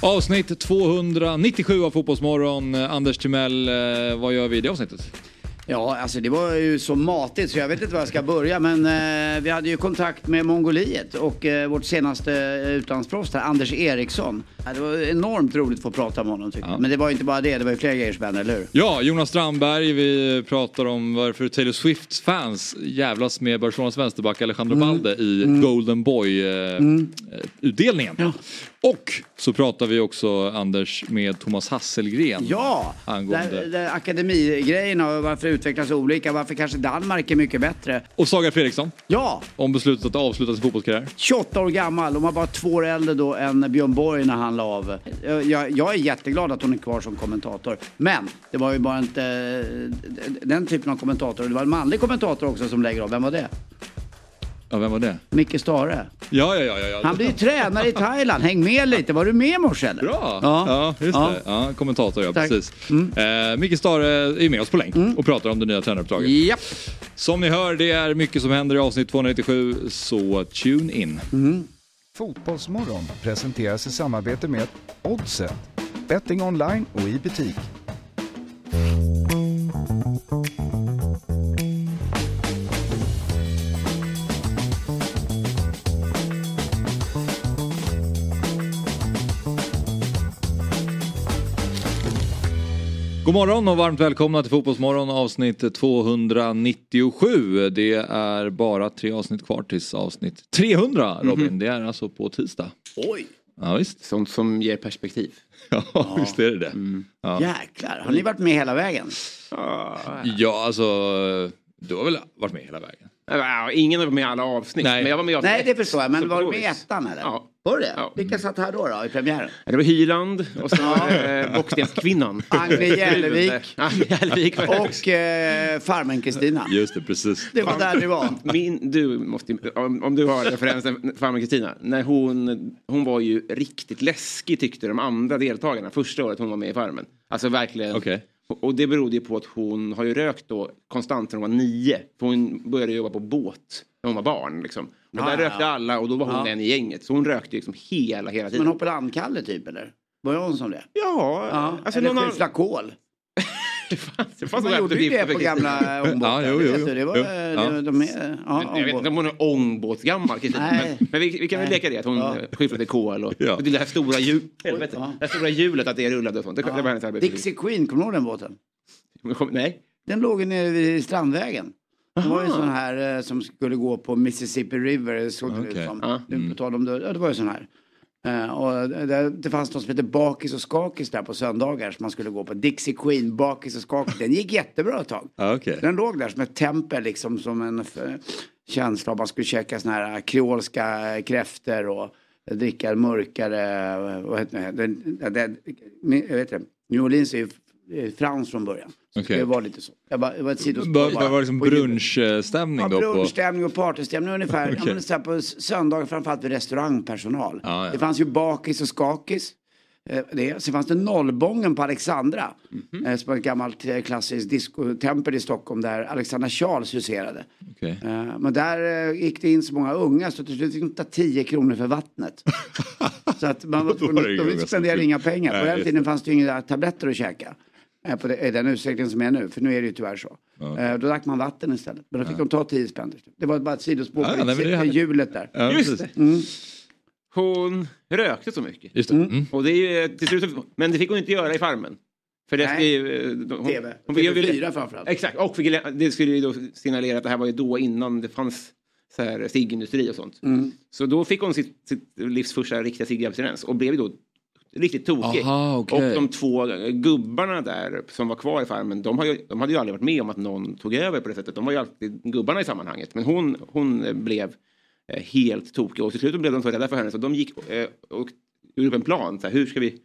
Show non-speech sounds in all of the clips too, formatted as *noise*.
Avsnitt 297 av Fotbollsmorgon. Eh, Anders Timell, eh, vad gör vi i det avsnittet? Ja, alltså det var ju så matigt så jag vet inte var jag ska börja. Men eh, vi hade ju kontakt med Mongoliet och eh, vårt senaste eh, utlandsproffs här, Anders Eriksson. Ja, det var enormt roligt att få prata med honom tycker jag. Men det var ju inte bara det, det var ju fler grejer hände, eller hur? Ja, Jonas Strandberg, vi pratar om varför Taylor Swifts fans jävlas med Barcelonas vänsterback Alejandro Balde i Golden Boy-utdelningen. Och så pratar vi också, Anders, med Thomas Hasselgren. Ja, Angående... där, där akademigrejerna och varför utvecklas olika, varför kanske Danmark är mycket bättre. Och Saga Fredriksson, Ja, om beslutet att avsluta sin fotbollskarriär. 28 år gammal. Hon var bara två år äldre då än Björn Borg när han la av. Jag, jag är jätteglad att hon är kvar som kommentator. Men det var ju bara inte eh, den typen av kommentator. Det var en manlig kommentator också som lägger av. Vem var det? Ja, vem var det? Micke Stare. Ja, ja, ja. ja. Han blir ju tränare i Thailand. Häng med lite. Var du med i morse eller? Bra! Ja. Ja, just Ja. det. Ja, kommentator, ja, Tack. precis. Eh, Micke Stare är med oss på länk och pratar om det nya tränaruppdraget. Japp. Som ni hör, det är mycket som händer i avsnitt 297, så tune in. Fotbollsmorgon presenteras i samarbete med Oddset, betting online och i butik. God morgon och varmt välkomna till Fotbollsmorgon avsnitt 297. Det är bara tre avsnitt kvar tills avsnitt 300 Robin. Det är alltså på tisdag. Oj. Ja visst. Sånt som ger perspektiv. *laughs* Ja, visst är det det. Ja. Jäklar. Har ni varit med hela vägen? ja, alltså du har väl varit med hela vägen? Ja, ingen har varit med i alla avsnitt. Nej. Men jag var med i avsnitt Nej, det förstår jag. Men var du med i ettan eller? Ja. Var det? Ja. Vilka satt här då, då i premiären? Det var Hyland och så *laughs* var det eh, Bockstenskvinnan. Agne högst. Och eh, farmen Kristina. Just det, precis. Det var där det var. Min, du måste, om, om du har referensen, farmor Kristina. När hon, hon var ju riktigt läskig tyckte de andra deltagarna första året hon var med i Farmen. Alltså verkligen. Okej. Och- Och det berodde ju på att hon har ju rökt då konstant sedan hon var nio. För hon började jobba på båt när hon var barn. Liksom. Och Ja, där ja, rökte ja. alla och då var hon Ja. den i gänget. Så hon rökte liksom hela, hela Men tiden. Hoppeland-Kalle typ eller? Var hon som det? Ja, Ja. alltså eller någon kol. *laughs* Det fanns, det fanns Man gjorde ju det på gamla ångbåtar. *laughs* Ja, jo, jo, vet jo. du. Det var, Jo. eh, Ja. de är, ja, Jag vet inte om hon är ångbåtsgammal. Men, men vi, vi kan väl leka det att hon Ja. ja. skyfflade kol och, Ja. och det där stora, hjul, helvete, Ja. det stora hjulet att det rullade och sånt. Det, det var hennes arbete. Dixie Queen, kommer du ihåg den båten? *laughs* Nej. Den låg nere vid Strandvägen. Det var ju en sån här eh, som skulle gå på Mississippi River, såg det ut Okej. som. Ja. Nu på tal om det, ja, det var ju sån här. Eh, och det, det fanns något som hette Bakis och Skakis där på söndagar som man skulle gå på. Dixie Queen, Bakis och Skakis. Den gick jättebra ett tag. Ja, okej. Den låg där som ett tempel liksom som en f- känsla av man skulle käka såna här kreolska kräftor och dricka mörkare, vad heter det, det, det, jag vet inte, New Orleans är ju eh, frans från början. Okej. Det var lite så. Jag bara, det var ett sidospår Det bara. var liksom brunchstämning Ja, då? På... brunchstämning och partystämning ungefär. Okej. Ja, men på söndagar framförallt vid restaurangpersonal. Ja, ja. Det fanns ju bakis och skakis. Eh, Det. Sen fanns det Nollbången på Alexandra. Mhm. eh, Som var ett gammalt eh, klassiskt discotempel i Stockholm där Alexandra Charles huserade. Eh, Men där gick det in så många unga så till slut fick de ta 10 kronor för vattnet. *laughs* så att man var det inga de spenderade inga pengar. Nej, På den tiden fanns det ju inga tabletter att käka. Eh, På det, i den utsträckningen som är nu, för nu är det ju tyvärr så. Eh, Då drack man vatten istället. Men då fick de ta 10 spänn. Det var bara ett sidospår Ja, på hade- hjulet där. Ja, Just det. Hon rökte så mycket. Just det. Mm. Och det är ju, till slut, men det fick hon inte göra i Farmen. För det Nej. ju... Hon, TV. hon fick- TV4 framförallt. Exakt, och fick, det skulle ju då signalera att det här var ju då innan det fanns så här ciggindustri och sånt. Mm. Så då fick hon sitt, sitt livs första riktiga ciggabstinens och blev ju då riktigt tokig. Aha, okej. Och de två gubbarna där som var kvar i farmen, de, har ju, de hade ju aldrig varit med om att någon tog över på det sättet. De var ju alltid gubbarna i sammanhanget. Men hon, hon eh, blev eh, helt tokig och till slut blev de så rädda för henne så de gick eh, och gjorde upp en plan. Så här, hur ska vi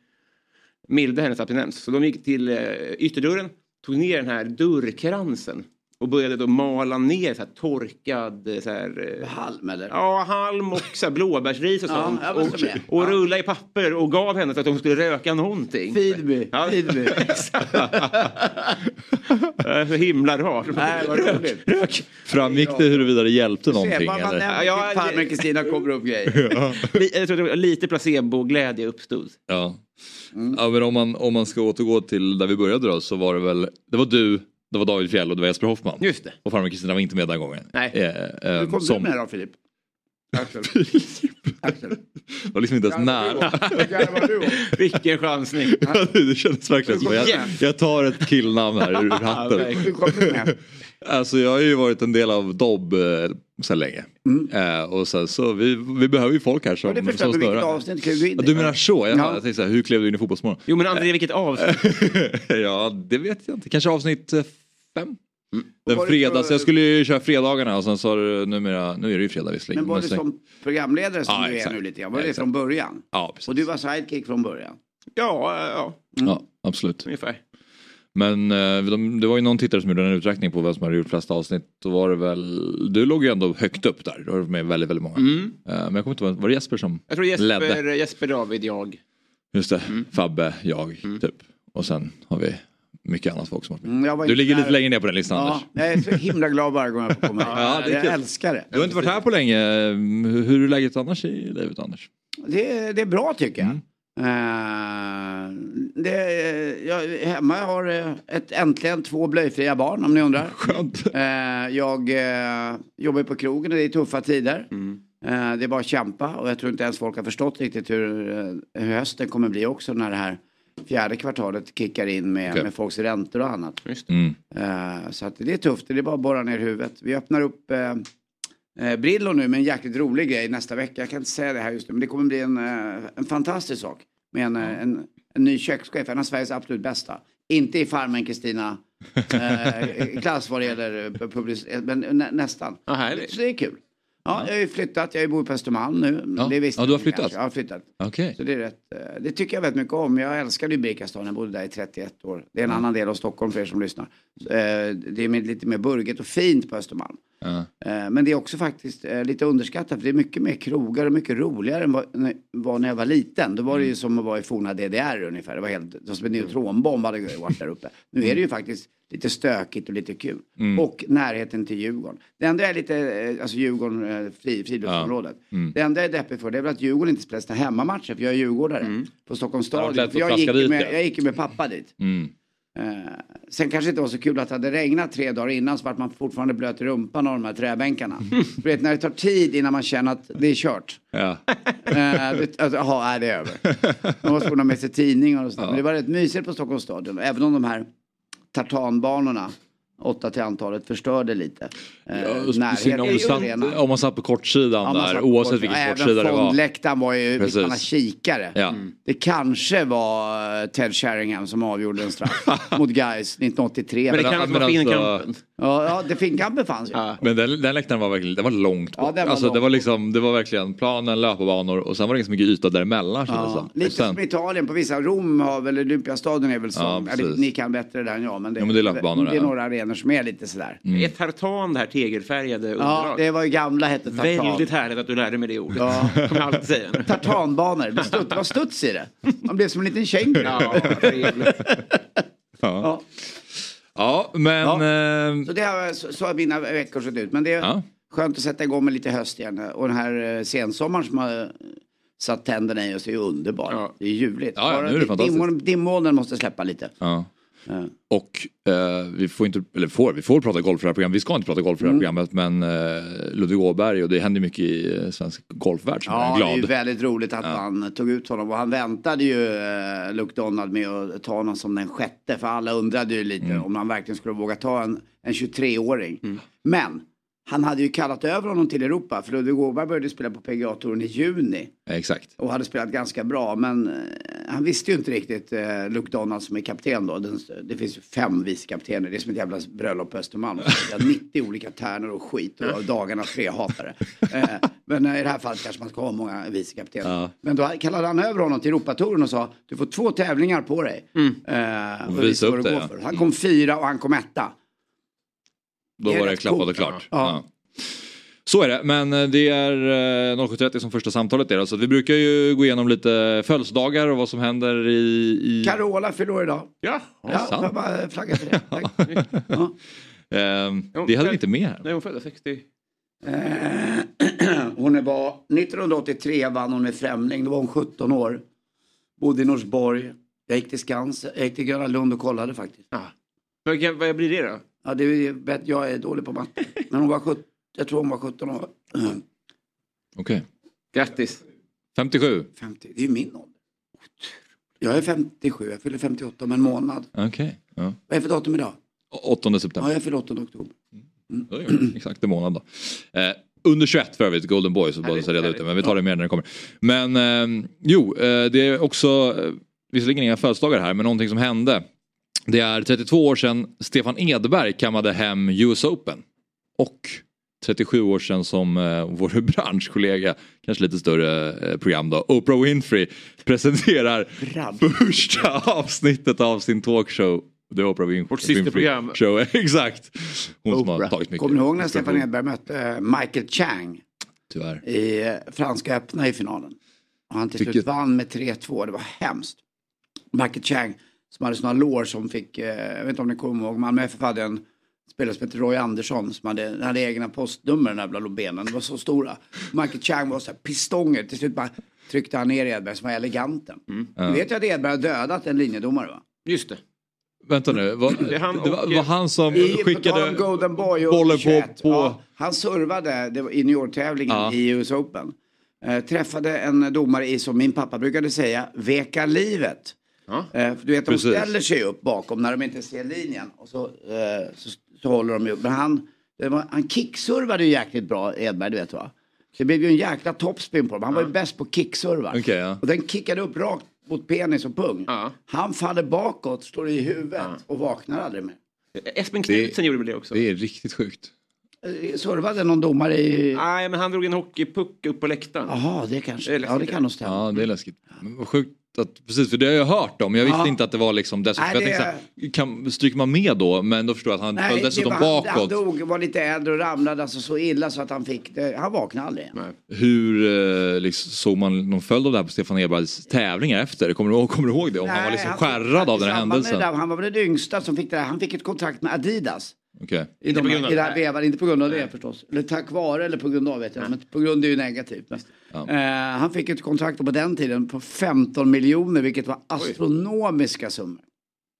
mildra hennes abstinens? Så de gick till ytterdörren, tog ner den här dörrkransen och började då mala ner så här torkad så här, eh, Halm eller? Ja, halm och så här blåbärsris och Ja, sånt. så och och Ja. rulla i papper och gav henne för att hon skulle röka någonting. Feed me, Ja. feed me. *laughs* Det är så himla rart. Nej, vad roligt. Rök. Framgick det huruvida det hjälpte Se, någonting? man, man eller? nämner Ja, typ farmor det- Kristina kommer upp grejer. *laughs* Jag tror lite placebo-glädje uppstod. Ja. Mm. ja men om man, om man ska återgå till där vi började då så var det väl, det var du, det var David Fjell och det var Jesper Hoffman. Just det. Och farmor Kristina var inte med den gången. Nej. Eh, eh, Hur kom som, du med då Filip? Axel. *laughs* Axel. Det var liksom inte ens nära. Vilken chansning. *laughs* det kändes verkligen som jag, jag tar ett killnamn här ur hatten. Med? Alltså jag har ju varit en del av Dobb eh, så länge. Eh, och sen så vi, vi behöver ju folk här som, det som snurrar. du in Ja, du menar så? Jag, Ja. jag tänkte så här, hur klev du in i Fotbollsmorgon? Jo men André, vilket avsnitt. *laughs* ja, det vet jag inte. Kanske avsnitt fem? Den Var det fredags, för- jag skulle ju köra fredagarna och sen så har du numera, nu är det ju fredag visserligen. Men var det sen- som programledare som Ja, du är exakt. nu lite grann? Var Ja, det exakt. från början? Ja, precis. Och du var sidekick från början? Ja, ja, Ja, absolut. ungefär. Men eh, de, det var ju någon tittare som gjorde en uträkning på vem som hade gjort flest avsnitt. Då var det väl, du låg ju ändå högt upp där. Du har varit med väldigt, väldigt många. Mm. Eh, men jag kommer inte ihåg, var det Jesper som Jag tror Jesper, ledde? Jesper David, jag. Just det, Mm. Fabbe, jag, typ. Och sen har vi mycket annat folk som har varit med. Mm, Du ligger där. lite längre ner på den listan Ja, Anders. jag är så himla glad varje gång jag får komma. *laughs* Ja, jag kul. älskar det. Du har inte varit här på länge. Hur är läget annars i livet Anders? Det, är- det är bra tycker jag. Mm. Eh, det, jag, hemma jag har eh, ett, äntligen två blöjfria barn om ni undrar. *laughs* Skönt. Eh, jag eh, jobbar på krogen och det är tuffa tider. Mm. Det är bara att kämpa och jag tror inte ens folk har förstått riktigt hur, hur hösten kommer bli också när det här fjärde kvartalet kickar in med, Okej. med folks räntor och annat. Just det. Mm. Eh, så att det är tufft, det är bara att borra ner huvudet. Vi öppnar upp eh, eh, Brillo nu med en jäkligt rolig grej nästa vecka. Jag kan inte säga det här just nu men det kommer bli en, eh, en fantastisk sak. Med en, en, en ny kökschef, en av Sveriges absolut bästa. Inte i Farmen Kristina *laughs* eh, klass vad det gäller publicitet, men nä, nästan. Härligt. Så det är kul. Ja, jag har ju flyttat, jag bor på Östermalm nu. Ja. Det visste Ja, du har flyttat? kanske. Jag har flyttat. Okej. Så det är rätt, eh, det tycker jag väldigt mycket om. Jag älskade ju Birkastan, jag bodde där i 31 år. Det är en Mm. annan del av Stockholm för er som lyssnar. Eh, Det är lite mer burget och fint på Östermalm. Ja. Eh, Men det är också faktiskt eh, lite underskattat för det är mycket mer krogar och mycket roligare än vad när- jag var liten. Då var Mm. det ju som att vara i forna DDR ungefär. Det var helt, det var som en neutronbomb hade varit där uppe. Nu är det ju faktiskt lite stökigt och lite kul. Mm. Och närheten till Djurgården. Det enda är lite, eh, alltså Djurgården, fri, friluftsområdet. Mm. Det enda jag är deppig för det är väl att Djurgården inte spelar sina hemmamatcher för jag är djurgårdare Mm. på Stockholms Ja, stadion. jag, gick med, ja. jag gick med pappa dit. Mm. Eh, sen kanske det inte var så kul att det hade regnat tre dagar innan så vart man fortfarande blöt i rumpan av de här träbänkarna. du vet när det tar tid innan man känner att det är kört. Ja. Eh, alltså, Jaha, är det är över. Man måste få med sig tidningar och sådär. Men det var rätt mysigt på Stockholms stadion. Även om de här tartanbanorna, åtta till antalet, förstörde lite. Eh, Ja, närheten synd om, satt, om man satt på kortsidan Ja, man där, oavsett kort- vilken kortsida det var. fondläktaren var ju Precis. sådana kikare. Ja. Det kanske var eh, Ted Sheringham som avgjorde en straff *laughs* mot Gais 1983. Men det kan men alltså-. Ja, ja, det finkampen fanns ju. Ja. Men den, den läktaren var verkligen, den var långt Ja, bort. den var alltså, det, långt var liksom, det var verkligen planen, löparbanor och sen var det ganska mycket yta däremellan. det Ja, lite sen, som Italien på vissa. Rom har väl, Olympiastadion är väl Ja, sån. Ja, ni kan bättre där än jag. Men det, Ja, men det är löpbanor det är ja. några arenor som är lite sådär. Är tartan det här tegelfärgade Ja, underlag? det var ju gamla hette tartan. Väldigt härligt att du lärde mig det ordet. Ja. *laughs* kommer jag alltid säga. nu. Tartanbanor. Det, studs, det var studs i det. Man blev som en liten känguru. Ja, trevligt. Ja. Ja, men... Eh, Så, det har, så, så har mina veckor sett ut. Men det är Ja. skönt att sätta igång med lite höst igen. Och den här eh, sensommaren som har satt tänderna i oss är ju underbar. Ja. Det är ljuvligt. Ja, ja, Bara nu är det fantastiskt. dimmoln- Dimmolnen måste släppa lite. ja. Ja. Och eh, vi får inte, eller får, vi får prata golf för det här programmet. Vi ska inte prata golf för det här programmet men eh, Ludvig Åberg och det händer mycket i eh, svensk golfvärld som Ja, det är är ju glad. väldigt roligt att man tog ut honom. Och han väntade ju eh, Luke Donald med att ta honom som den sjätte. För alla undrade ju lite Mm. om han verkligen skulle våga ta en, en 23-åring. Men han hade ju kallat över honom till Europa. För Ludvig Åberg började spela på PGA-touren i juni. Exakt. Och hade spelat ganska bra. Men eh, han visste ju inte riktigt eh, Luke Donald som är kapten då. Den, det finns ju fem vicekaptener. Det är som ett jävla bröllop på Östermalm. Det är 90 olika tärnor och skit. Och dagarnas trehatare. Eh, men eh, i det här fallet kanske man ska ha många vicekaptener. Ja. Men då kallade han över honom till Europatouren och sa du får två tävlingar på dig. Eh, och Visa upp det, ja. Han kom fyra och han kom etta. Då Det är var det klappat och coolt. klart. Ja. Ja. Så är det, men eh, det är eh, 07.30 som första samtalet är. Så vi brukar ju gå igenom lite födelsedagar och vad som händer i... i... Carola fyller år idag. Ja. Ja, sant? får jag bara flagga för det. *laughs* Tack. Ja. Ehm, det hade vi inte med här. Nej, hon föddes 60. Eh, *clears throat* hon var 1983 vann hon med Främling, då var hon 17 år. Bodde i Norsborg. Jag gick till Skans, jag gick till Gröna Lund och kollade faktiskt. Ja. Vad, kan- vad blir det då? Ja, det är, vet, jag är dålig på matte. Men hon var 17, jag tror hon var 17 år. Mm. Okej. Grattis. 57. 50, det är ju min ålder. Jag är 57, jag fyller 58 om en månad. Okej. Ja. Vad är för datum idag? 8 september. Ja, jag fyller 8 oktober. Det Exakt en månad då. Eh, under 21 för övrigt, Golden Boy, så bara så reda ut det. Men vi tar det mer när det kommer. Men eh, jo, eh, det är också, eh, visserligen inga födelsedagar här, men någonting som hände. Det är 32 år sedan Stefan Edberg kammade hem US Open. Och 37 år sedan som eh, vår *laughs* branschkollega, kanske lite större eh, program då, Oprah Winfrey presenterar Bransch. första *laughs* avsnittet av sin talkshow. The Oprah Winfrey, Vårt systerprogram. Winfrey Show. *laughs* Exakt. Hon som har Oprah. tagit mycket. Kommer ni ihåg när Stefan Edberg mötte eh, Michael Chang Tyvärr. i eh, Franska öppna i finalen? Och han till slut Vilket- vann med 3-2, det var hemskt. Michael Chang som hade sådana lår som fick, eh, jag vet inte om ni kommer ihåg, Malmö FF hade en spelare som hette Roy Andersson som hade, hade egna postnummer den där jävla benen, de var så stora. Michael Chang var så här pistonger, till slut bara tryckte han ner Edberg som var eleganten. Du vet ju att Edberg har dödat en linjedomare va? Just det. Vänta nu, var, Det han det var, var han som I, skickade Golden Boy och bollen på... 21, på Ja, han servade det var i New York-tävlingen Ja. i US Open. Eh, träffade en domare i, som min pappa brukade säga, veka livet. Ja. Eh, du vet, de Precis. ställer sig upp bakom när de inte ser linjen. Och så, eh, så, så håller de ju upp. Men han, var, han kickservade ju jäkligt bra, Edberg, du vet va? Så det blev ju en jäkla topspin på dem. Han var ju bäst på kickservar. Okej, ja. Och den kickade upp rakt mot penis och pung. Ja. Han faller bakåt, står i huvudet och vaknar aldrig mer. Espen Knutsen gjorde väl det också? Det är riktigt sjukt. Eh, Servade någon domare i... Nej, men han drog en hockeypuck upp på läktaren. Jaha, det kanske. Det ja, det kan nog stämma. Ja, det är läskigt. Men vad sjukt att, precis för det har jag hört om. Jag visste Ja. inte att det var liksom dessutom. Nej, jag det- tänkte så här, kan, stryker man med då? Men då förstår jag att han föll dessutom var, han, han bakåt. dog, var lite äldre och ramlade alltså så illa så att han fick det. Han vaknade aldrig. Nej. Hur eh, liksom, såg man någon följd av det här på Stefan Edbergs tävlingar efter? Kommer du kommer du ihåg det? Om han var liksom Nej, skärrad av den här händelsen? där, han var väl den yngsta som fick det där. Han fick ett kontrakt med Adidas. I, Inte de, på grund av i det här vevan, inte på grund av det förstås. Eller tack vare eller på grund av vet jag Men på grund är ju negativt. Ja. Eh, han fick ett kontrakt på den tiden på 15 miljoner vilket var astronomiska summor.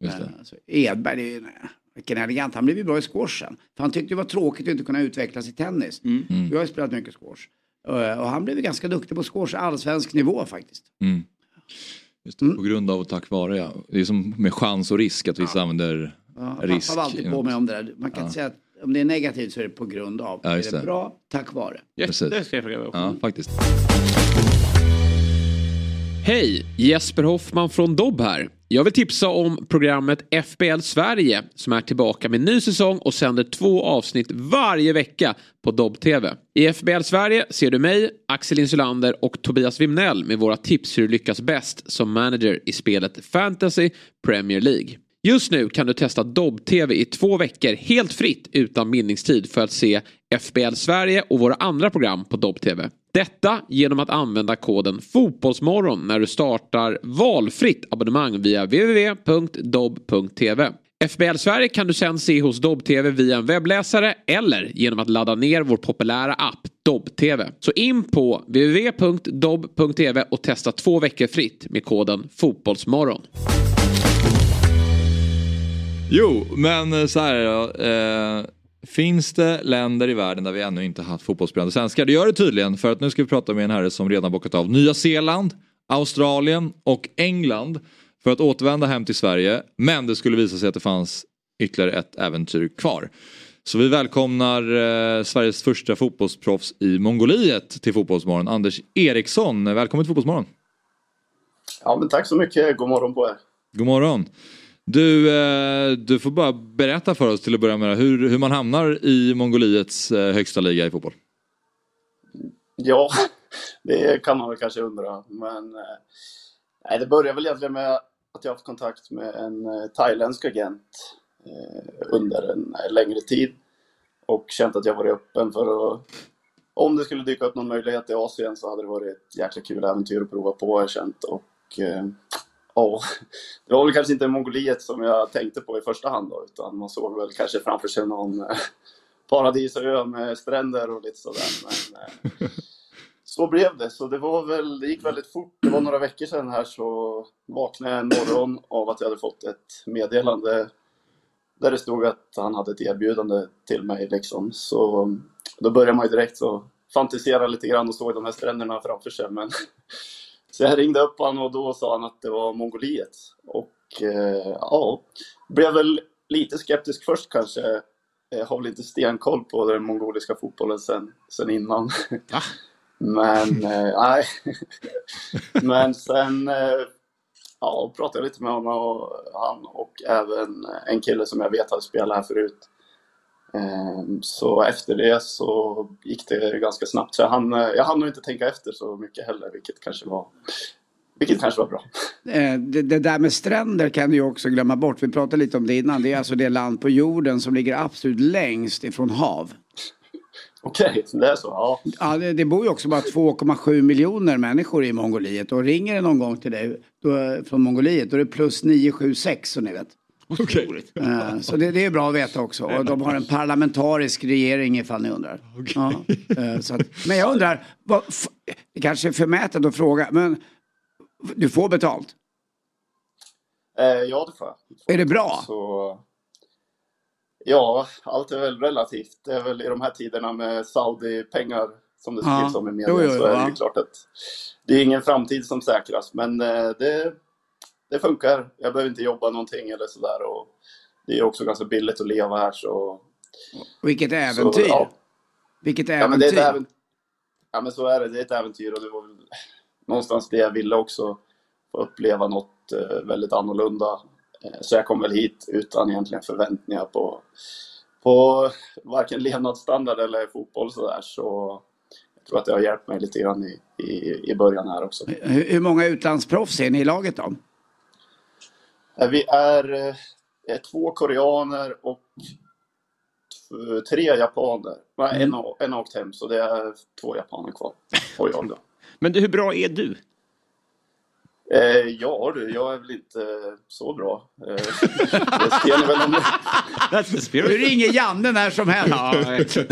Just det. Eh, Alltså, Edberg, det är ju, nej, vilken elegant. Han blev ju bra i squashen. För han tyckte det var tråkigt att inte kunna utvecklas i tennis. Mm. Jag har ju spelat mycket squash. Eh, Och han blev ju ganska duktig på squash, allsvensk nivå faktiskt. Mm. Just Mm. det, På grund av och tack vare ja. Det är som med chans och risk att vissa använder Ja, risk. Pappa var alltid på mig om det där. Man kan inte säga att om det är negativt så är det på grund av. Ja, är det bra, tack vare. Precis. Jätte ska jag fråga också. Ja, faktiskt. Hej! Jesper Hoffman från Dobb här. Jag vill tipsa om programmet FBL Sverige som är tillbaka med ny säsong och sänder två avsnitt varje vecka på Dobb TV. I FBL Sverige ser du mig, Axel Insulander och Tobias Wimnell med våra tips hur du lyckas bäst som manager i spelet Fantasy Premier League. Just nu kan du testa Dobb TV i två veckor helt fritt utan bindningstid för att se FBL Sverige och våra andra program på Dobb TV. Detta genom att använda koden Fotbollsmorgon när du startar valfritt abonnemang via www.dobb.tv. FBL Sverige kan du sen se hos Dobb TV via en webbläsare eller genom att ladda ner vår populära app Dobb TV. Så in på www.dobb.tv och testa två veckor fritt med koden Fotbollsmorgon. Jo, men eh, så här är eh, Finns det länder i världen där vi ännu inte haft fotbollsspelande svenskar? Det gör det tydligen för att nu ska vi prata med en herre som redan bockat av Nya Zeeland, Australien och England för att återvända hem till Sverige. Men det skulle visa sig att det fanns ytterligare ett äventyr kvar. Så vi välkomnar eh, Sveriges första fotbollsproffs i Mongoliet till Fotbollsmorgon, Anders Eriksson. Välkommen till Fotbollsmorgon. Ja, men tack så mycket. God morgon på er. God morgon. Du, eh, du får bara berätta för oss till att börja med hur, hur man hamnar i Mongoliets eh, högsta liga i fotboll. Ja, *laughs* det kan man väl kanske undra. Men eh, nej, det började väl egentligen med att jag haft kontakt med en thailändsk agent under en längre tid. och känt att jag varit öppen för att om det skulle dyka upp någon möjlighet i Asien så hade det varit ett jäkla kul äventyr att prova på har jag känt. Och ja, det var väl kanske inte Mongoliet som jag tänkte på i första hand då, utan man såg väl kanske framför sig någon eh, paradisö med stränder och lite sådär. Men eh, så blev det. Så det var väl, det gick väldigt fort. Det var några veckor sedan här så vaknade jag en morgon av att jag hade fått ett meddelande där det stod att han hade ett erbjudande till mig liksom. Så då började man ju direkt så fantisera lite grann och såg de här stränderna framför sig. Men så jag ringde upp honom och då sa han att det var Mongoliet. Och eh, ja, blev väl lite skeptisk först kanske. Jag har väl inte stenkoll på den mongoliska fotbollen sen, sen innan. *laughs* Men eh, nej. *laughs* Men sen eh, ja, pratade jag lite med honom och han och även en kille som jag vet hade spelat här förut. Ehm, Så efter det så gick det ganska snabbt. Så jag hann, jag hann nog inte tänka efter så mycket heller, vilket kanske var, vilket kanske var bra. Eh, Det, det där med stränder kan du ju också glömma bort. Vi pratade lite om det innan. Det är alltså det land på jorden som ligger absolut längst ifrån hav. Okej, det är så. Ja. Ja, det, det bor ju också bara 2,7 miljoner människor i Mongoliet. Och ringer det någon gång till dig då, från Mongoliet då är det plus 976 så ni vet. Okej. *laughs* Eh, Så det, det är bra att veta också. Och de har en parlamentarisk regering ifall ni undrar. Ja, eh, så att, men jag undrar, vad, det kanske är förmätet att fråga, men du får betalt? Eh, ja, det får jag. Är det bra? Så, ja, allt är väl relativt. Det är väl i de här tiderna med Saudi-pengar som det Ja. skrivs om i media Jo, jo, så är det ju klart att det är ingen framtid som säkras. Men det, det funkar. Jag behöver inte jobba någonting eller sådär. Och det är också ganska billigt att leva här så... Vilket så äventyr! ja. Vilket Ja, men det är äventyr! äventyr. Ja, men så är det. Det är ett äventyr och det var väl *laughs* någonstans det jag ville också. Få uppleva något eh, väldigt annorlunda. Eh, så jag kom väl hit utan egentligen förväntningar på, på varken levnadsstandard eller fotboll sådär. Så jag tror att det har hjälpt mig lite grann i, i, i början här också. Hur, hur många utlandsproffs är ni i laget då? Eh, Vi är eh, eh, två koreaner och tre japaner. Nej, en, har- en har åkt hem så det är två japaner kvar. Och jag då. *laughs* Men du, hur bra är du? Eh, ja du, jag är väl inte så bra. Eh, det spelar väl om... That's the Du ringer Janne när som helst. Ja,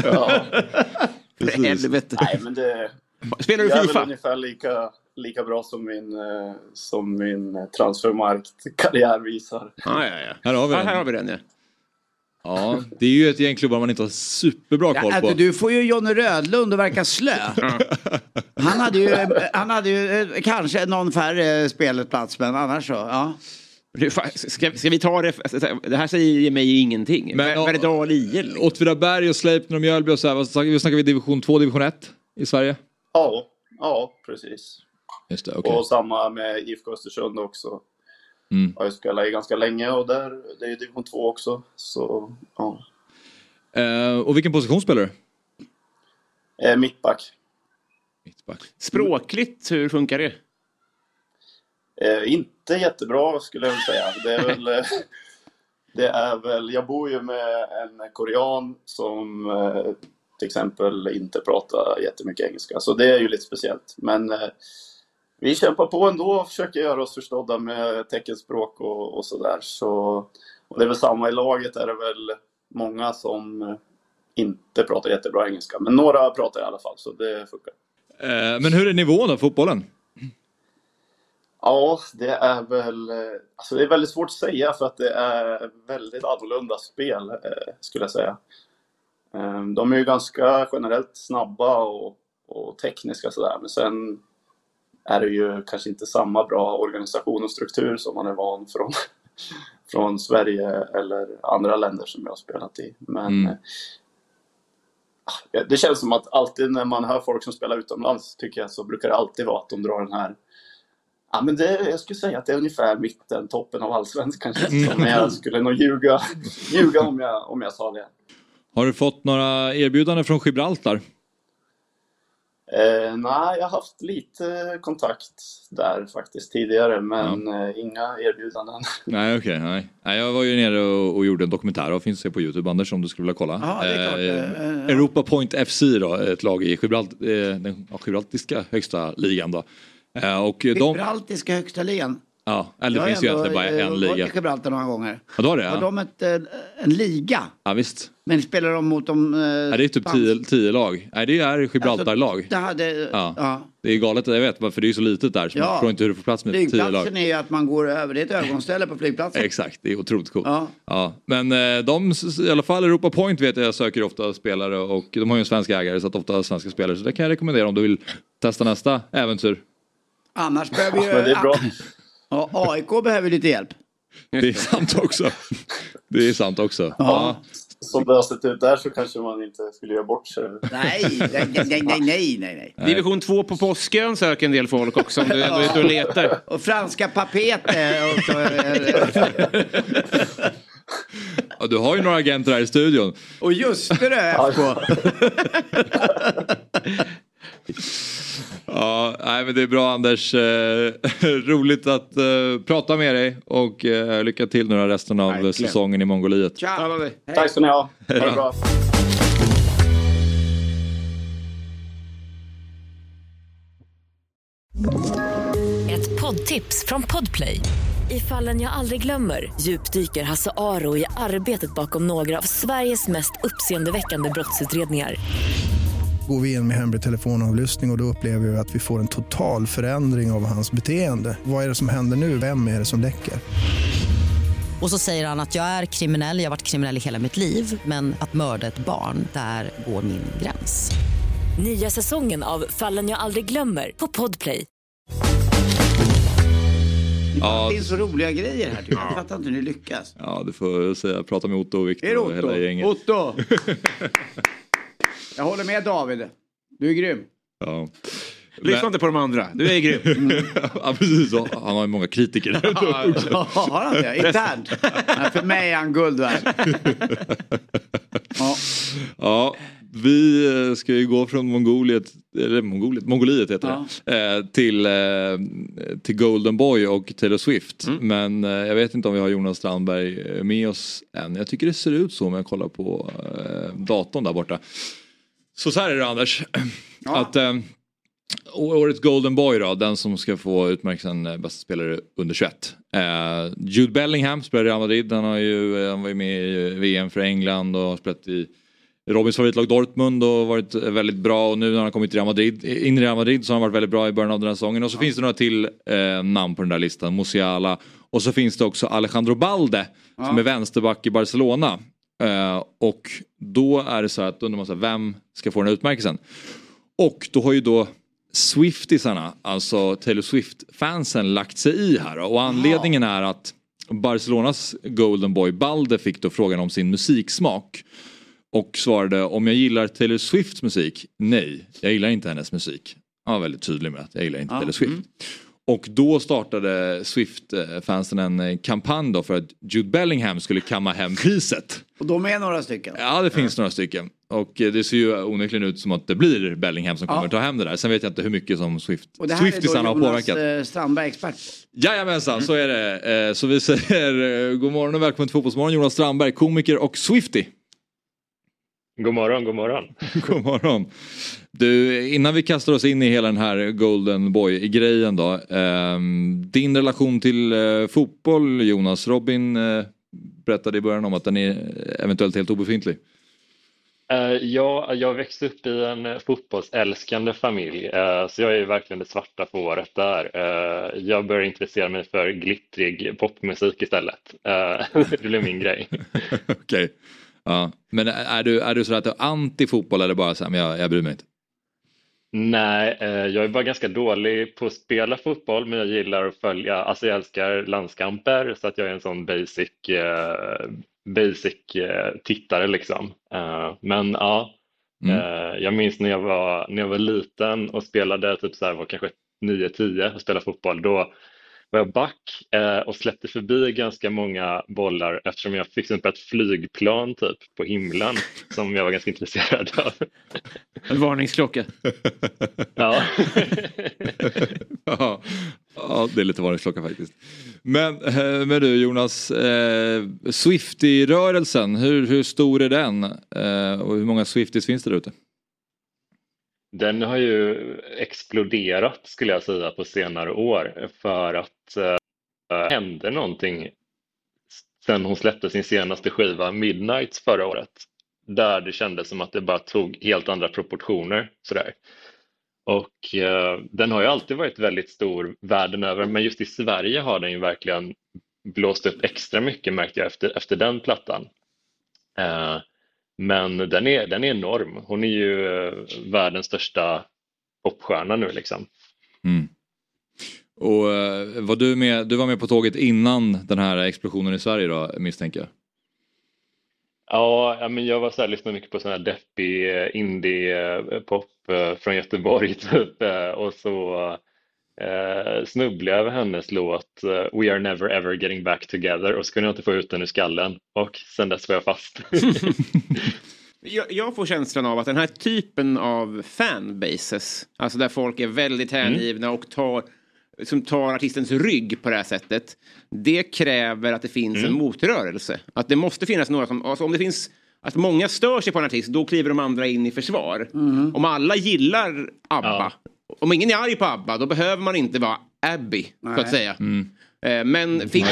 Ja, för helvete. nej men det... Spelar du Jag är väl Fifa? ungefär lika, lika bra som min, eh, som min transfermarkt-karriär visar. Ja, ja, ja. Här har vi ja, den. här har vi den ja. Ja, det är ju ett gäng klubbar man inte har superbra Ja, koll alltså, på. du får ju Jonny Rödlund att verka slö. Han hade ju, han hade ju eh, kanske någon färre spelplats men annars så, ja. Ska, ska vi ta det? Det här säger mig ingenting. Men, ja, Verdal IL. Åtvidaberg och Sleipner och Mjölby och så här. Vad? Snackar vi division 2, division 1 i Sverige? Ja, ja precis. Just det, okej. Och samma med IFK Östersund också. Mm. Har jag spelat i ganska länge och där, det är ju division 2 också. Så, ja. Eh, och vilken position spelar du? Eh, mittback. Mittback. Språkligt, hur funkar det? Eh, inte jättebra skulle jag säga. Det är väl... *laughs* eh, Det är väl, jag bor ju med en korean som eh, till exempel inte pratar jättemycket engelska. Så det är ju lite speciellt. Men eh, vi kämpar på ändå och försöker göra oss förstådda med teckenspråk och, och sådär. Så, och det är väl samma i laget är det väl många som inte pratar jättebra engelska. Men några pratar i alla fall så det funkar. Eh, men hur är nivån då, fotbollen? Ja, det är väl... Alltså det är väldigt svårt att säga för att det är väldigt annorlunda spel, eh, skulle jag säga. Eh, De är ju ganska generellt snabba och, och tekniska sådär, men sen är det ju kanske inte samma bra organisation och struktur som man är van från, *laughs* från Sverige eller andra länder som jag har spelat i. Men Mm. ja, det känns som att alltid när man hör folk som spelar utomlands tycker jag så brukar det alltid vara att de drar den här Ja, men det, jag skulle säga att det är ungefär mitten, toppen av allsvenskan. Men jag skulle nog ljuga, ljuga om, jag, om jag sa det. Har du fått några erbjudanden från Gibraltar? Eh, nej, jag har haft lite kontakt där faktiskt tidigare, men eh, inga erbjudanden. *laughs* Nej okej, nej. nej. Jag var ju nere och, och gjorde en dokumentär och finns att se på Youtube Anders om du skulle vilja kolla. Ja, det är klart. Eh, Eh, ja. Europa Point FC då, ett lag i Gibralt, eh, den ja, gibraltiska högsta ligan då. Eh, och de, Gibraltiska högsta ligan. Ja, eller Jag det har finns ju egentligen bara en varit i liga. Gibraltar några gånger. Ja, du har det? Har Ja. de ett, eh, en liga? ja visst. Men spelar de mot de... Eh, Ja, det är typ tio, tio lag. Nej det är Gibraltar-lag. Det hade... Ja. Ja. Det är galet, jag vet, för det är ju så litet där så man Ja. förstår inte hur du får plats med tio lag. Flygplatsen är ju att man går över. Det är ett ögonställe på flygplatsen. Exakt, det är otroligt coolt. Ja. Ja. Men eh, de, i alla fall Europa Point vet jag söker ofta spelare och de har ju en svensk ägare så att ofta svenska spelare. Så det kan jag rekommendera om du vill testa nästa äventyr. Annars behöver ju... Men det är bra. *laughs* Ja, AIK behöver lite hjälp. Det är sant också. Det är sant också. Ja. Som det har sett ut där så kanske man inte skulle göra bort sig. Nej, nej, nej, nej, nej, nej. Division 2 på Påskön söker en del folk också om du ändå är ute och letar. Och franska papet är också... Ja, du har ju några agenter här i studion. Och just det, FK. Ja, nej, men det är bra Anders. Eh, *laughs* roligt att eh, prata med dig och eh, lycka till nu resten av Verkligen. säsongen i Mongoliet. Tja! Tack ska ni ha. Ha det bra. Ett poddtips från Podplay. I fallen jag aldrig glömmer djupdyker Hasse Aro i arbetet bakom några av Sveriges mest uppseendeväckande brottsutredningar. Går vi in med hemlig telefonavlyssning och, och då upplever vi att vi får en total förändring av hans beteende. Vad är det som händer nu? Vem är det som läcker? Och så säger han att jag är kriminell, jag har varit kriminell i hela mitt liv men att mörda ett barn, där går min gräns. Nya säsongen av Fallen jag aldrig glömmer på Podplay. Ja, Det finns så roliga grejer här tycker jag. Fattar inte hur ni lyckas. ja, du får säga, prata med Otto och Viktor och hela gänget. Otto! *laughs* Jag håller med David. Du är grym. Ja. Lyssna inte på de andra, du är grym. *laughs* ja, precis. Han har ju många kritiker. Ja, *laughs* har han det? Internt? För mig är han guld värd. *laughs* Ja. Ja, vi eh, ska ju gå från Mongoliet, eller Mongoliet, Mongoliet heter det, eh, till, eh, till Golden Boy och Taylor Swift. Men eh, jag vet inte om vi har Jonas Strandberg med oss än. Jag tycker det ser ut så om jag kollar på datorn där borta. Så så här är det Anders. *clears throat* Att, eh, Årets Golden Boy då, den som ska få utmärkelsen eh, bästa spelare under 21. Eh, Jude Bellingham spelar i Real Madrid, han, har ju, eh, han var ju med i VM för England och har spelat i Robins favoritlag Dortmund och varit väldigt bra och nu när han kommit till Real Madrid, in i Real Madrid så har han varit väldigt bra i början av den här säsongen. Och så finns det några till eh, namn på den där listan, Musiala. Och så finns det också Alejandro Balde som är vänsterback i Barcelona. Eh, och då är det så att då undrar man så här, vem ska få den här utmärkelsen? Och då har ju då Swiftisarna, alltså Taylor Swift-fansen lagt sig i här. Och anledningen är att Barcelonas Golden Boy Balde fick då frågan om sin musiksmak. Och svarade om jag gillar Taylor Swifts musik? Nej, jag gillar inte hennes musik. Han var väldigt tydlig med att jag gillar inte Taylor Swift. Och då startade Swift-fansen en eh, kampanj då för att Jude Bellingham skulle kamma hem priset. Och de är några stycken. Ja, det finns några stycken. Och eh, det ser ju onekligen ut som att det blir Bellingham som kommer Ja. ta hem det där. Sen vet jag inte hur mycket som Swift, Och det här är då Swiftisarna har Jonas påverkat. eh, Strandberg expert. Jajamensan, så är det. Så vi säger god morgon och välkommen till Fotbollsmorgon Jonas Strandberg, komiker och Swifty. God morgon, god morgon. *laughs* God morgon. Du, innan vi kastar oss in i hela den här Golden Boy-grejen då. ehm, din relation till eh, fotboll Jonas, Robin eh, berättade i början om att den är eventuellt helt obefintlig. Eh, ja, jag växte upp i en eh, fotbollsälskande familj, eh, så jag är verkligen det svarta fåret där. Eh, jag började intressera mig för glittrig popmusik istället. Eh, *laughs* det blev min grej. *laughs* Okej. Ja. Men är du, är du så att du är anti fotboll eller bara så här, men jag, jag bryr mig inte? Nej, eh, jag är bara ganska dålig på att spela fotboll, men jag gillar att följa, alltså jag älskar landskamper, så att jag är en sån basic, eh, basic eh, tittare liksom. Men ja, Mm. jag minns när jag var, när jag var liten och spelade, typ så här, var kanske 9-10 och spelade fotboll, då var jag back eh, och släppte förbi ganska många bollar eftersom jag fick upp ett flygplan typ på himlen *laughs* som jag var ganska intresserad av. En varningsklocka. Ja. *laughs* *laughs* ja, ja, det är lite varningsklocka faktiskt. Men, eh, men du Jonas, eh, Swifty-rörelsen, hur, hur stor är den? Eh, och hur många Swifties finns det där ute? Den har ju exploderat skulle jag säga på senare år för att eh, hände någonting sen hon släppte sin senaste skiva Midnights förra året. Där det kändes som att det bara tog helt andra proportioner. Sådär. Och eh, den har ju alltid varit väldigt stor världen över men just i Sverige har den ju verkligen blåst upp extra mycket märkte jag efter, efter den plattan. Eh, men den är, den är enorm. Hon är ju eh, världens största popstjärna nu liksom. Mm. Och eh, var du, med, du var med på tåget innan den här explosionen i Sverige då misstänker jag? Ja, men jag var så här, lyssnade mycket på sån här deppig eh, indie-pop från Göteborg *laughs* typ och så eh, snubblade över hennes låt We are never ever getting back together och så kunde jag inte få ut den ur skallen och sen dess var jag fast. *laughs* jag, jag, får känslan av att den här typen av fanbases, alltså där folk är väldigt hängivna mm. och tar som tar artistens rygg på det här sättet. Det kräver att det finns mm. en motrörelse. Att det måste finnas några som, alltså om det finns att många stör sig på en artist, då kliver de andra in i försvar. Mm. Om alla gillar ABBA, ja. Om ingen är arg på ABBA, då behöver man inte vara Abby, Nej. så att säga. Mm. Eh, men fick,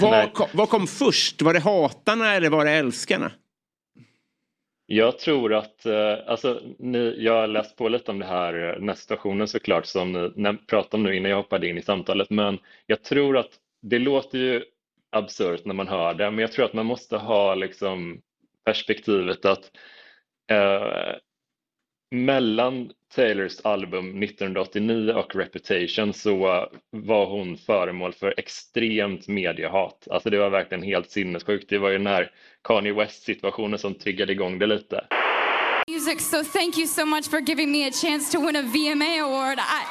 vad, kom, vad kom först? Var det hatarna eller var det älskarna? Jag tror att, eh, alltså, ni, jag har läst på lite om det här, eh, den här situationen såklart som ni pratade om nu innan jag hoppade in i samtalet, men jag tror att det låter ju absurt när man hör det, men jag tror att man måste ha liksom perspektivet att eh, mellan Taylors album 1989 och Reputation så var hon föremål för extremt mediehat. Alltså det var verkligen helt sinnessjukt. Det var ju den här Kanye West-situationen som triggade igång det lite. Music, so thank you so much for giving me a chance to win a VMA award. I...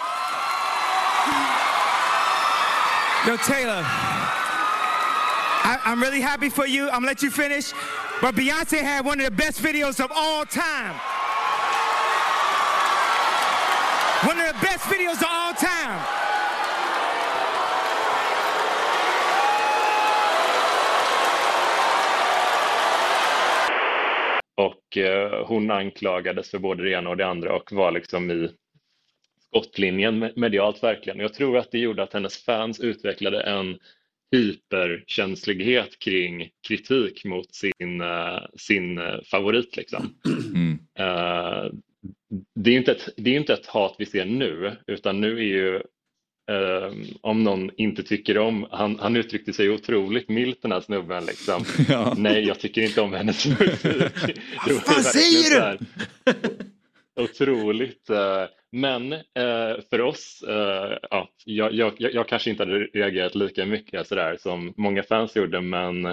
Yo, Taylor, I, I'm really happy for you. I'm gonna let you finish. But Beyonce had one of the best videos of all time. One of the best videos of all time. Och eh, hon anklagades för både det ena och det andra och var liksom i skottlinjen medialt verkligen. Jag tror att det gjorde att hennes fans utvecklade en hyperkänslighet kring kritik mot sin, uh, sin uh, favorit. Liksom. Mm. Det, är inte ett, det är inte ett hat vi ser nu, utan nu är ju om någon inte tycker om, han, han uttryckte sig otroligt milt den här snubben liksom. *laughs* Ja. Nej, jag tycker inte om hennes musik. *laughs* Vad fan säger du? Otroligt. Men eh, för oss, eh, ja, jag, jag, jag, kanske inte hade reagerat lika mycket sådär som många fans gjorde, men